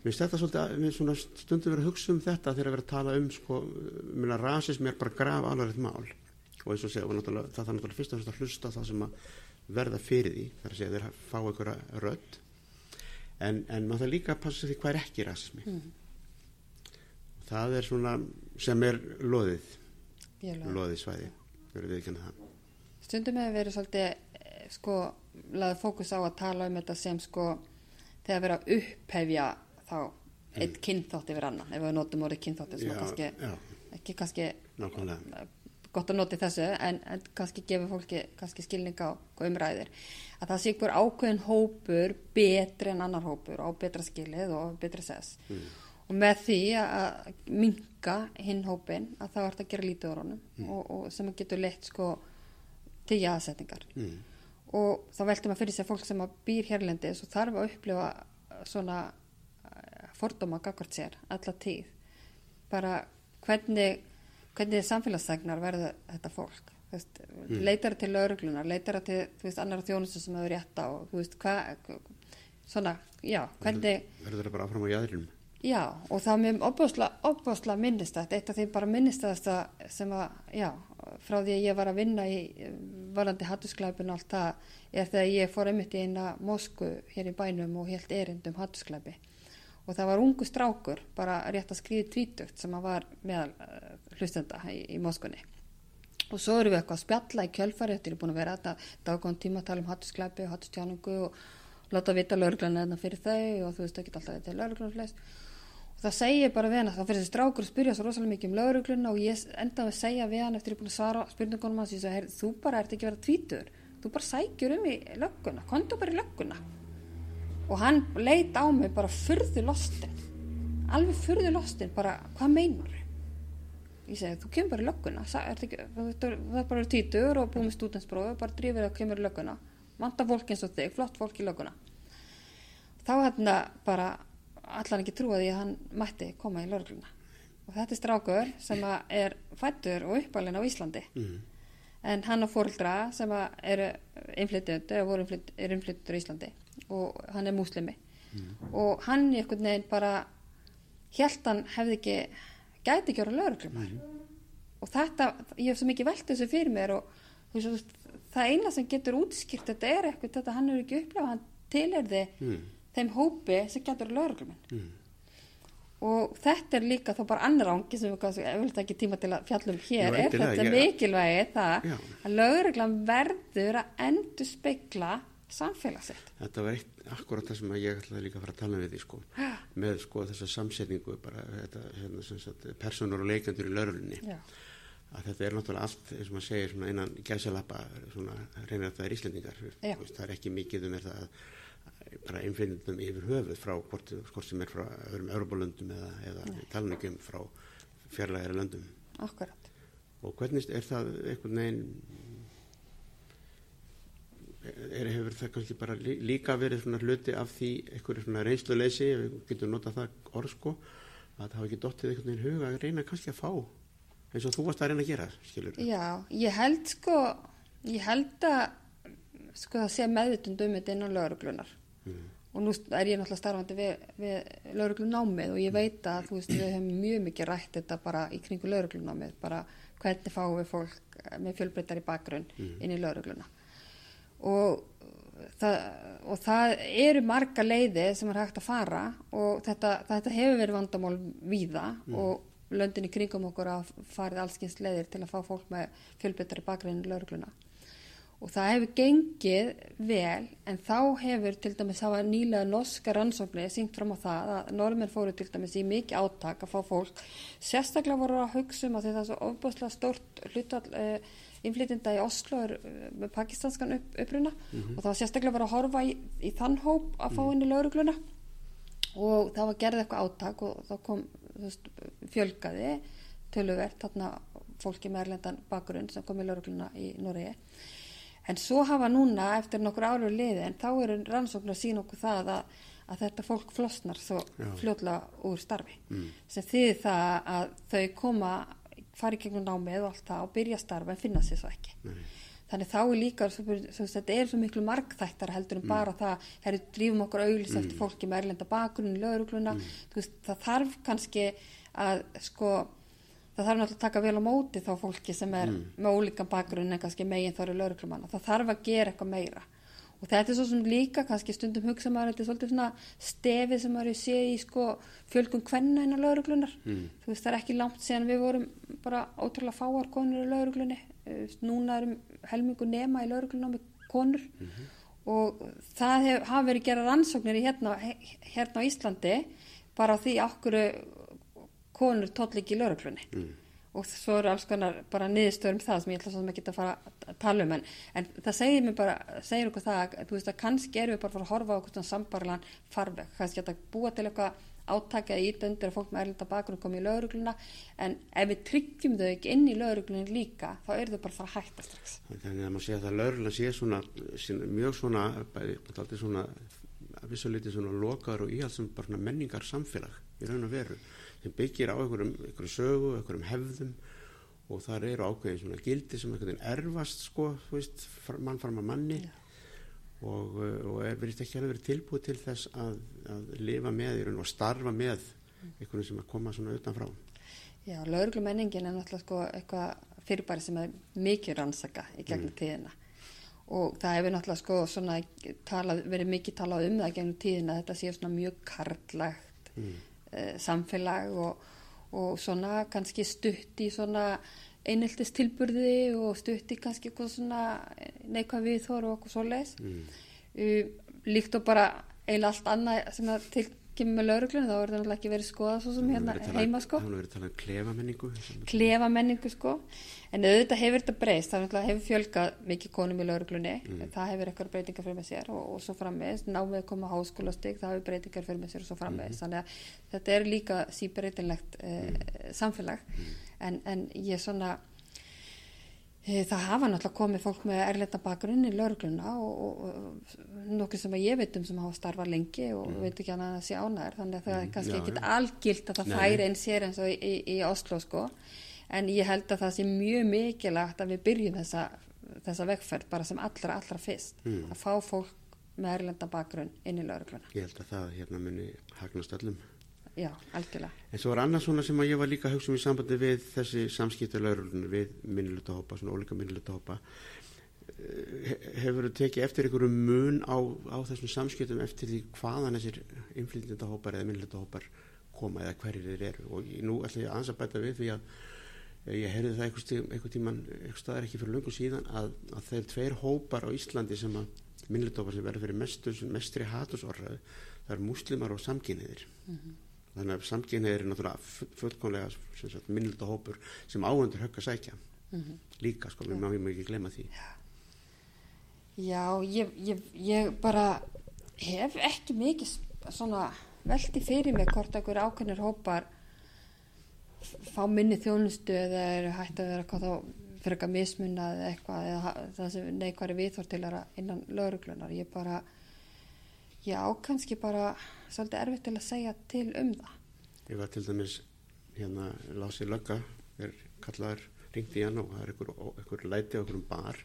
finnst þetta svolítið að stundum verið að hugsa um þetta þegar verið að tala um sko, minna rasism er bara graf alvarlegt mál. Og eins og segja, og það þarf náttúrulega fyrst og fyrst að hlusta það sem að verða fyrir því þar að segja þeir fá einhverja rödd. En, en maður þarf líka að passa því hvað er ekki rasismi. Það er svona sem er loðið. Loðið svæði. Við það. Stundum hefur verið svolítið eh, sko, laðið fókus á að tala um þetta sem sko þegar verið að upphefja þá eitt kynþátt yfir annan ef við notum orðið er kannski, ekki kannski nákvæmlega. gott að noti þessu en, en kannski gefur fólki kannski skilning á umræðir að það sé ykkur ákveðin hópur betri en annar hópur á betra skilið og betra sess. Og með því að minka hinn hópin að það vart að gera lítið úr honum og, og sem getur leitt sko til jaðsetningar mm. og þá veltum að fyrir sér fólk sem að býr hérlendis og þarf að upplifa svona eh, fordóma gagvart sér alla tíð. Bara hvernig hvernig samfélagsþegnar verður þetta fólk? Veist, leitar til lauruglunar leitar til veist, annar þjónustu sem hefur rétt á þú veist, hvað svona, já, hvernig verður það bara áfram á jæðrinum Já, og það mjög opbásla minnistætt, eitt af því bara minnistæðasta sem að, já, frá því að ég var að vinna í varandi hattusklæpun og allt það, er þegar ég fór einmitt í eina mosku hér í bænum og helt erindum hattusklæpi. Og það var ungu strákur, bara rétt að skriði tvítugt sem að var meðal uh, hlustenda í, í moskunni. Og svo erum við eitthvað að spjalla í kjölfari, þetta er búin að vera þetta daggóðan tíma að tala um hattusklæpi og hattustjáningu og láta vita lauruglan eða fyrir þau og þú veist ekki alltaf þetta er lauruglan flest og það segir bara við hann þá fyrir þessi strákur að spyrja svo rosalega mikið um laurugluna og ég endaði að segja við hann eftir ég búin að svara spurningunum hans ég sagði, þú bara ert ekki verið að tvítur þú bara sækjur um í lögguna kontu bara í lögguna og hann leit á mig bara fyrðu lostin. Alveg fyrðu lostin bara, hvað meinar ég segi, þú kemur bara í lögguna. Það er bara tvítur og búið með stúdensbróðu bara drifir það og kemur í lögguna. Vanta fólk eins og þig, flott fólk í lögguna. Þá hérna bara allan ekki því að hann mætti koma í lörgluna og þetta er strákur sem er fættur og uppalinn á Íslandi. Mm. En hann á fóröldra sem eru innflytjöndu eða voru innflyt, er innflytjöndur í Íslandi og hann er múslimi og hann í einhvern veginn bara held hann hefði ekki gæti ekki ára lögreglum og þetta, ég hef svo mikið velt þessu fyrir mér og þú veist, það eina sem getur útskýrt þetta er eitthvað þetta hann er ekki upplegað, hann tilherði Mm. þeim hópi sem getur lögreglum Mm. Og þetta er líka þá bara annar ángi sem við við ekki tíma til að fjallum hér, Jú, er þetta ég- mikilvægi það Já. að lögreglan verður að endur spekla samfélagsitt. Þetta var eitt akkurat það sem ég ætlaði líka að fara að tala við því sko með sko þessa samsetningu bara þetta hérna, sagt, personur og leikendur í laurulunni Já. að þetta er náttúrulega allt eins og maður segir innan gæsalappa reynir að það er Íslendingar það er ekki mikið um það að bara einfinnindum yfir höfuð frá hvort, hvort sem er frá öðrum Európa-löndum eða, eða talningum frá fjarlægari löndum. Akkurat. og hvernig er það einhvern veginn er, hefur það kannski bara lí- líka verið svona hluti af því einhverju svona reynsluleysi ef við getum notað það orð sko að það hafa ekki dottið einhvern veginn huga að reyna kannski að fá eins og þú varst að reyna að gera skilur Já, ég held sko, ég held að sko það sé meðvitund um þetta innan lögreglunar og nú er ég náttúrulega starfandi við, við lögreglunámið og ég veit að þú veist við höfum mjög mikið rætt þetta bara í kringu lögreglunámið bara hvernig fáum við fólk með fjölbreyttar í bakgrunn inn í lögregluna. Og það, og það eru marga leiði sem er hægt að fara og þetta, þetta hefur verið vandamál víða og löndin í kringum okkur að farið allskins leiðir til að fá fólk með fjölbreyttar í bakgrunn í lögregluna og það hefur gengið vel en þá hefur til dæmis hafa nýlega norska rannsóknir sínt fram á það að norðmenn fóru til dæmis í mikið átak að fá fólk. Sérstaklega voru að hugsa um að það er svo ofbúslega stórt hlutall uh, innflytjenda í Oslo er, uh, með pakistanskan upp, uppruna. Og það var sérstaklega verið að horfa í, í þann hóp að fá inn í laurugluna og það var gerðið eitthvað átak og þá kom veist, fjölgaði töluvert þarna fólki með erlendan bakgrunn sem kom í laurugluna í Noregi en svo hafa núna eftir nokkur árið liði en þá eru rannsóknar að sína okkur það að, að þetta fólk flosnar svo Já. fljótlega úr starfi. Sem þýðir það að þau koma fara í gegnum námið og allt það og byrja starfa en finna sér svo ekki. Nei. þannig þá er líka þetta er svo miklu margþættar heldur en bara það herri drífum okkur auglýs eftir fólki með erlenda bakgrunn lögrugluna veist, það þarf kannski að sko það þarf náttúrulega að taka vel á móti þá fólki sem er með ólíkan bakgrunn en kannski megin þá eru lögreglumanna. Það þarf að gera eitthvað meira. Og þetta er svo sem líka kannski stundum hugsa maður þetta er svolítið svona stefið sem maður sé í sko fjölgun kvenna innan lögreglunar mm. þú veist það er ekki langt síðan við vorum bara ótrúlega fáar konur í lögreglunni. Eh, núna erum helmingu nema í lögregluna með konur. Og það hafa verið gera rannsóknir í hérna, hérna á Íslandi bara á því okkur konur tóll ekki í lögreglunni. Og svo eru alls konar bara niðurstöður um það sem ég ætla svo sem ekki að fara að tala um en, en það segir mér bara, segir okkur það að, þú veist að kannski erum við bara að fara að horfa á okkur svona sambarlan farveg, kannski að búa til eitthvað átaka í döndur að fólk með erlenda bakgrunn komi í lögregluna en ef við tryggjum þau ekki inn í lögreglunni líka þá eru þau bara að fara að hætta strax. Þannig að maður sé að það laurlega sé svona sín, mjög svona svona að vissu liti svona lokaður og svona menningar samfélag í raun og veru sem byggir á einhverjum, einhverjum sögu, einhverjum hefðum og þar eru ákveðin svona gildi sem einhvern veginn erfast sko, þú veist, mann fram að manni Já. og, uh, og er verið ekki alveg verið tilbúið til þess að, að lifa með í raun og starfa með einhverjum sem að koma svona utanfrá Já, lauruglumenningin er náttúrulega sko eitthvað fyrirbæri sem er mikið rannsaka í gegnum tíðina og það hefur náttúrulega sko svona talað, verið mikið talað um það gegnum tíðina þetta sé svona mjög karlægt mm. Samfélag og, og svona kannski stutt í svona einheltis tilburði og stutt í kannski eitthvað svona neikvað viðþór og okkur svoleiðis mm. líkt og bara eiginlega allt annað sem að til kemur með lauruglunum þá er það náttúrulega ekki verið skoða svo sem hérna heima sko. Það verið talað um klefamenningu klefa menningu sko. En auðvitað hefur þetta breyst náttúrulega hefur fjölgað mikið konum í lauruglunni það hefur eitthvað breytingar fyrir með sér og, og svo frammeðis, námið koma háskólastig það hefur breytingar fyrir með sér og svo frammeðis þannig að þetta er líka síbreytinlegt eh, samfélag. En, en ég svona eh, það hafa náttúrulega komið fólk með erlenda bakgrunn í laurugluna og, og, og nokkuð sem að ég veit um sem hafa starfað lengi og veit ekki annað að sé ánæður þannig að það er kannski ekkit algilt að það Nei, færi eins sér eins og í, í, í Oslo sko en ég held að það sé mjög mikilvægt að við byrjum þessa, þessa vegferð bara sem allra, allra fyrst Mm. að fá fólk með erlenda bakgrunn inn í laurugluna. Ég held að það hérna muni hagnast öllum. Já, algjörlega. En svo var annað svona sem ég var líka að hugsa um í sambandi við þessi samskipta laurulunum við minnilutahópa, svona ólíka minnilutahópa. Hefur þú tekið eftir einhverju mun á, á þessum samskiptum eftir því hvaðan þessir innflytjandahópar eða minnilutahópar koma eða hverjir þeir eru og ég- nú ætla ég að bæta við því að ég heyrði það einhvers tí- einhver tíman einhver staðar ekki fyrir löngu síðan að, að þeir tveir hópar á Íslandi sem að minnilutahópar sem verður fyrir mestu, mestri hatusorraðu það eru múslimar og samkynniðir þannig að samkynniðir er náttúrulega fu- fullkomlega sem sagt, minnilutahópur sem áhendur högg að sækja. Líka sko, við máum ekki glemma því. Já, ég, ég, ég bara hef ekki mikið svona velti fyrir mig hvort einhver ákveðnir hópar fá minni þjónustu eða eru hægt að vera hvað þá fyrir eitthvað mismunna eða eitthvað eða það sem neikværi viðhort til þeirra innan lauruglunar. Ég bara, já, kannski bara svolítið erfitt til að segja til um það. ég var til dæmis hérna Lási Lögga er kallaður ringdi í hann og það er einhver, einhver læti á einhverjum bar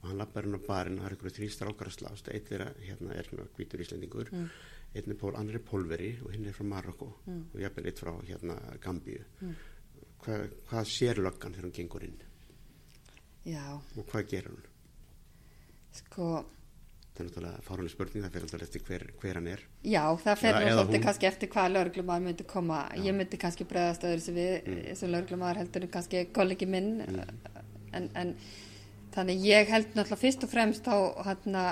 og hann lappar inn á barinn og það er einhverju þrý strákar að slást. Eitt er hérna er svona hvítur íslendingur. Mm. einn er pól, annar er pólveri og hinn er frá Marokko og jafnvel eitt frá hérna Gambíu. Hva, hvað sér löggan þegar hann gengur inn? Já, og hvað gerir hann sko, það er náttúrulega fárunni spurning það fyrir náttúrulega eftir hver, hver hann er Já, það fer hún. kannski eftir hvað lauruglumæður myndi koma. Ég myndi kannski bregðast öðru sem við, mm. sem lauruglumæður heldur kannski kollegi minn. En, en þannig ég held náttúrulega fyrst og fremst þá, hérna,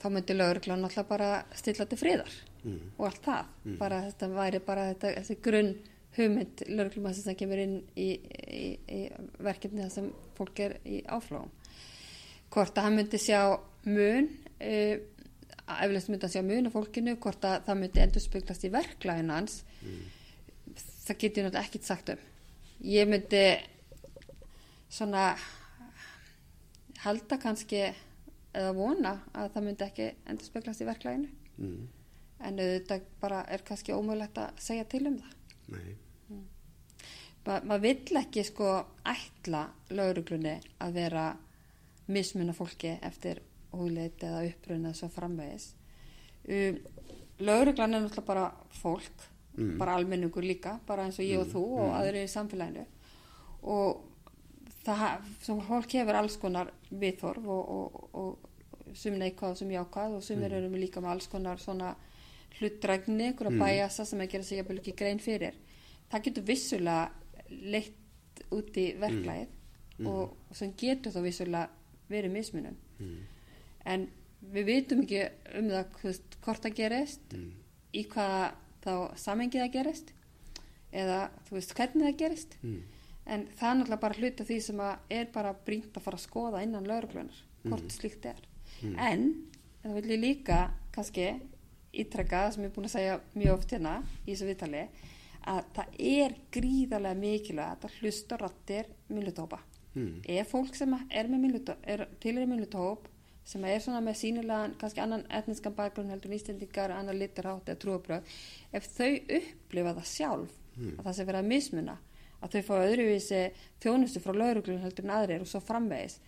þá myndi lauruglan náttúrulega bara stilla til friðar mm. og allt það. Bara þetta væri bara þetta, þessi grunn hugmynd lauruglumæður sem kemur inn í, í, í verkefni það sem fólk er í áflóðum hvort að hann myndi sjá mun uh, eflust myndi hann sjá mun af fólkinu hvort að það myndi endur speglast í verklæðin hans. Það get ég náttúrulega ekkit sagt um. Ég myndi svona halda kannski eða vona að það myndi ekki endur speglast í verklæðinu Mm. en auðvitað bara er kannski ómögulegt að segja til um það. Nei. Ma, maður vill ekki sko ætla lauruglunni að vera mismuna fólki eftir húleit eða uppruna svo framvegis. Um, lauruglan er náttúrulega bara fólk Mm. bara almenningur líka, bara eins og ég og þú og aðrir í samfélaginu. Og það fólk hefur alls konar viðþorf og, og, og sum neikvað og sum jákað og sumir eru líka með alls konar svona hlutdrægni, einhverja bæjasa sem að gera sig jafnvel ekki grein fyrir. Það getur vissulega leitt út í verklæðið og, og sem getur þá vissulega verið mismunum en við vitum ekki um það hvort, hvort það gerist í hvaða þá samengi það gerist eða þú veist hvernig það gerist. Mm. en það er náttúrulega bara hluta því sem er bara brínt að fara að skoða innan lauruglunar hvort slíkt er. En það vil ég líka kannski ítrekka sem ég er búin að segja mjög oft hérna í þessu viðtali að það er gríðarlega mikilvægt að hlusta rattir minnlutópa Mm. ef fólk sem er er, til er minnlutóp sem er svona með sínilegan kannski annan etniskan bakgrunn heldur en Íslendingar annar litarhátt eða trúabröð ef þau upplifa það sjálf að það sé verið að mismuna að þau fá öðruvísi þjónustu frá lauruglun heldur en aðrir og svo framvegis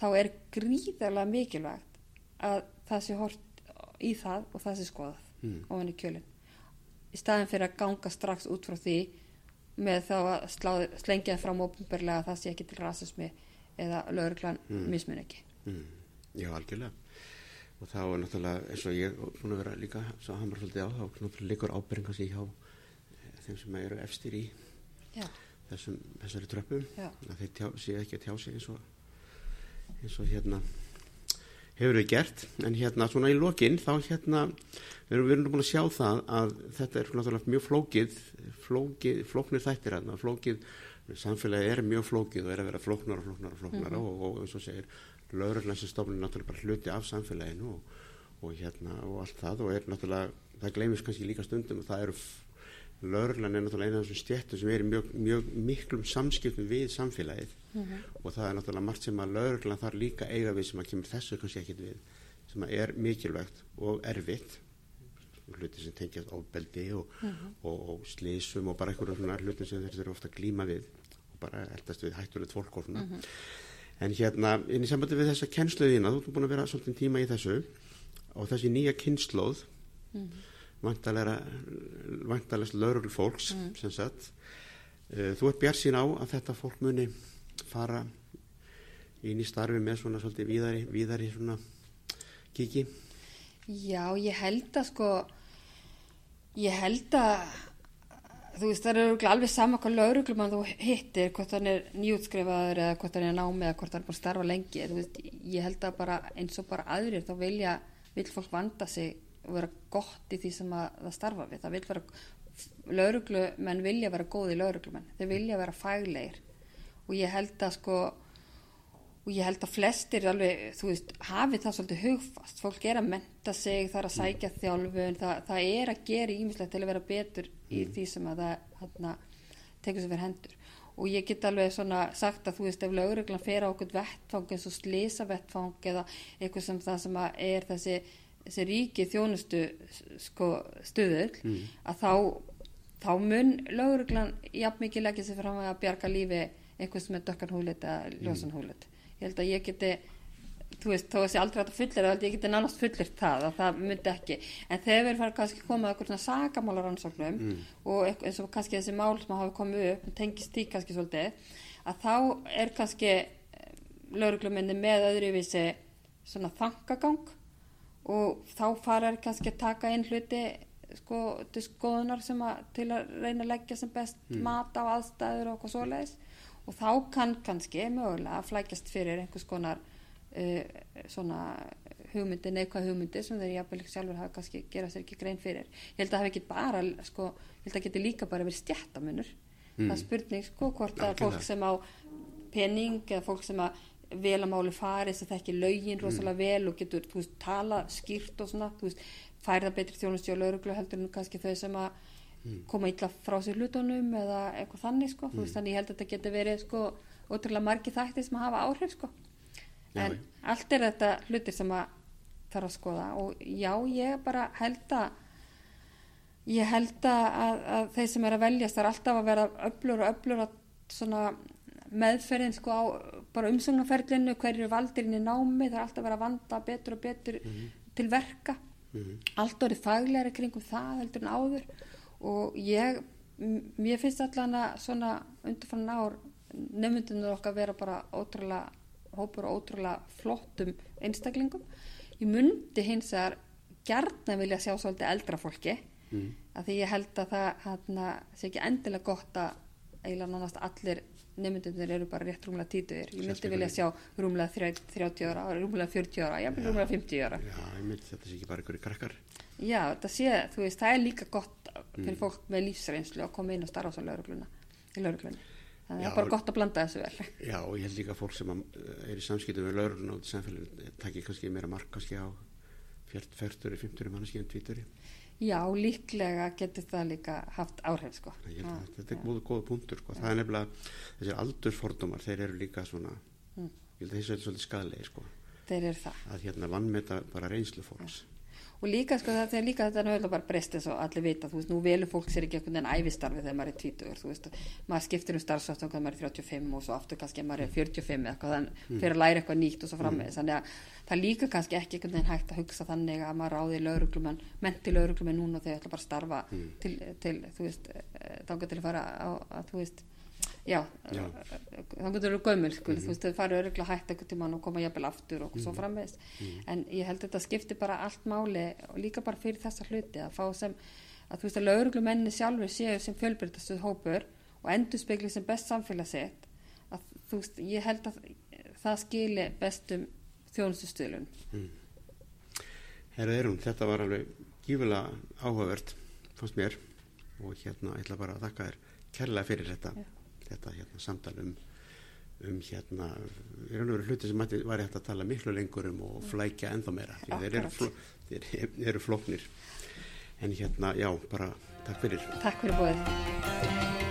þá er gríðarlega mikilvægt að það sé hort í það og það sé skoðað Mm. ofan í kjölinn. Í staðin fyrir að ganga strax út frá því með þá að slá, slengja fram ópenbarlega að það sé ekki til rasismi eða lauruglan mismun ekki. Mm. Já, algjörlega. Og þá er náttúrulega, eins og ég búin að vera líka, svo hamar svolítið á, þá náttúrulega líkur ábyrringa sig hjá eh, þeim sem eru efstir í þessum, þessari tröppum, þeir tjá, sé ekki að tjá sig eins og, eins og hérna hefur við gert, en hérna svona í lokin, þá hérna, við erum, við erum búin að sjá það að þetta er náttúrulega mjög flókið, flókið, flóknir þættir hérna, flókið, samfélagi er mjög flókið og er að vera flóknar og flóknar og flóknar og, og eins og segir, lauruglan sem stofnir náttúrulega bara hluti af samfélaginu og, og hérna og allt það og er náttúrulega, það gleymist kannski líka stundum og það eru lauruglan er náttúrulega eina af þessum stjættum sem er í mjög, mjög miklum samskiptum við samfélagið og það er náttúrulega margt sem að lauruglan þarf líka eiga við sem að kemur þessu kannski ekkit við sem að er mikilvægt og erfitt hluti sem tengjast ofbeldi og, og, og slísum og bara einhverjum svona hluti sem þeir eru ofta að glíma við og bara eldast við hættulegt fólk og svona en hérna, inn í sambandi við þessa kennsluðina, þú ert búin að vera svolítið tíma í þessu og þessi nýja kynnslóð vantalega vantalega laurugl fólks sem sagt uh, þú ert bjart sín á að þetta fólk muni fara inn í starfi með svona svolítið víðari, víðari svona kiki Já, ég held að sko, ég held að, þú veist, það eru alveg sama hvað lauruglumann þú hittir, hvort hann er nýjútskrifaður eða hvort hann er námið eða hvort hann er búin að starfa lengi. Veist, ég held að bara eins og bara aðrir þá vilja, vil fólk vanda sig og vera gott í því sem að það starfa við. Það vil vera, lauruglumenn vilja vera góði lauruglumenn, þeir vilja vera faglegir og ég held að sko, og ég held að flestir alveg, þú veist, hafi það svolítið hugfast, fólk er að menta sig, það er að sækja þjálfun, það, það er að gera ímislegt til að vera betur í því sem að það hana, tekur sér fyrir hendur. Og ég get alveg svona sagt að þú veist ef lögreglan fer á okkur vettfang eins og slisa vettfang eða eitthvað sem það sem er þessi, þessi ríki þjónustu sko, stuður að þá, þá mun lögreglan jafn mikið leggja sér fram að bjarga lífi einhvers með dökkan húlit eða ljósan húlit ég held að ég geti þú veist, þó að sé aldrei að fullir ég geti nánast fullir það, að það myndi ekki en þegar við erum kannski komið að eitthvað svona sagamálarannsóknum mm. og eins og kannski þessi mál sem hafi komið upp tengist því kannski svolítið að þá er kannski laurugluminni með öðruvísi svona þangagang og þá farar kannski að taka inn hluti sko til skoðunar sem að til að reyna að leggja sem best mm. mat á aðstæður og eitthvað svoleiðis og þá kann kannski mögulega að flækjast fyrir einhvers konar uh, svona hugmyndi, neikvæð hugmyndi sem þeir jafnvel sjálfur hafa kannski gera sér ekki grein fyrir. Ég held að það hef ekki bara sko, ég held að geti líka bara verið stjættamunur mm. það er spurning sko hvort að fólk sem á pening eða fólk sem að vel að máli farið sem þekki laugin rosalega mm. vel og getur veist, tala skýrt og svona veist, færða betri þjónusti og lauruglu heldur en kannski þau sem að mm. koma illa frá sér hlutunum eða eitthvað þannig sko mm. veist, þannig ég held að þetta getur verið sko ótrúlega margi þættir sem að hafa áhrif sko en já, allt er þetta hlutir sem að þarf að skoða og já ég bara held að ég held að, að þeir sem er að veljast þarf alltaf að vera öflur og öflur að svona meðferðin sko á bara umsögnarferlinu hverju valdirinn í námi það er alltaf að vera að vanda betur og betur mm -hmm. til verka mm -hmm. allt orðið faglegri kringum það heldur en áður og ég mér finnst allan að svona undirfann ár nefndunum okkar vera bara ótrúlega hópur og ótrúlega flottum einstaklingum ég myndi hins að gerna vilja sjá svolítið eldra fólki mm. að því ég held að það hana, sé ekki endilega gott að eiginlega nánast allir nefndunir eru bara rétt rúmlega títuðir ég myndi vilja sjá rúmlega 30 ára rúmlega 40 ára, já, rúmlega 50 ára. Já, ég myndi þetta sé ekki bara einhverju krakkar. Já, þetta sé, þú veist, það er líka gott fyrir mm. fólk með lífsreynslu að koma inn og starfa á laurugluna í þannig að það er bara gott að blanda þessu vel. Já, og ég held líka fólk sem er í samskiptu með laurugluna og samfélagi takkir kannski meira mark kannski á 40, 50 manneski en 20 Já, líklega getur það líka haft áhrif sko. ah, Þetta er góða, góða punktur sko. það er nefnilega, þessi aldursfordómar þeir eru líka svona mm. ég held að þessu er svolítið skadlega sko. Þeir eru það að hérna vannmeta bara reynslu fólks ja. Og líka sko það er líka þetta náttúrulega bara breyst eins og allir vita, þú veist, nú velur fólk sér ekki einhvern veginn æfistarfi þegar maður er 20 þú veist, maður skiptir um starfsvæstum þegar maður er 35 og svo aftur kannski maður er 45 eitthvað, þannig mm. fyrir að læra eitthvað nýtt og svo frammeðis, mm. þannig að það líka kannski ekki einhvern veginn hægt að hugsa þannig að maður ráði lauruglumenn, menti lauruglumenn núna og þau ætla bara að starfa mm. til, til, þú veist, já, já. þá getur þau gömul, sko, -hmm. þú veist, þau fara öruglega hægt eitthvað tíma og koma jafnvel aftur og -hmm. svo frammeðis, -hmm. en ég held að þetta skiptir bara allt máli og líka bara fyrir þessa hluti að fá sem, að þú veist, að lauruglumenni sjálfur séu sem fjölbyrtastuð hópur og endur spekli sem best samfélagsett, að þú veist, ég held að það skili bestum þjónustustuðlun mm. Herra Eirun, þetta var alveg gífulega áhugavert fannst mér og hérna ég ætla bara að þakka þér kærlega fyrir þetta ja. Þetta hérna samtal um um hérna, í raun og veru hluti sem mætti var hægt að tala miklu lengur um og flækja ennþá meira, því þeir eru, fló, þeir eru flóknir. En hérna, já, bara takk fyrir. Takk fyrir bóðið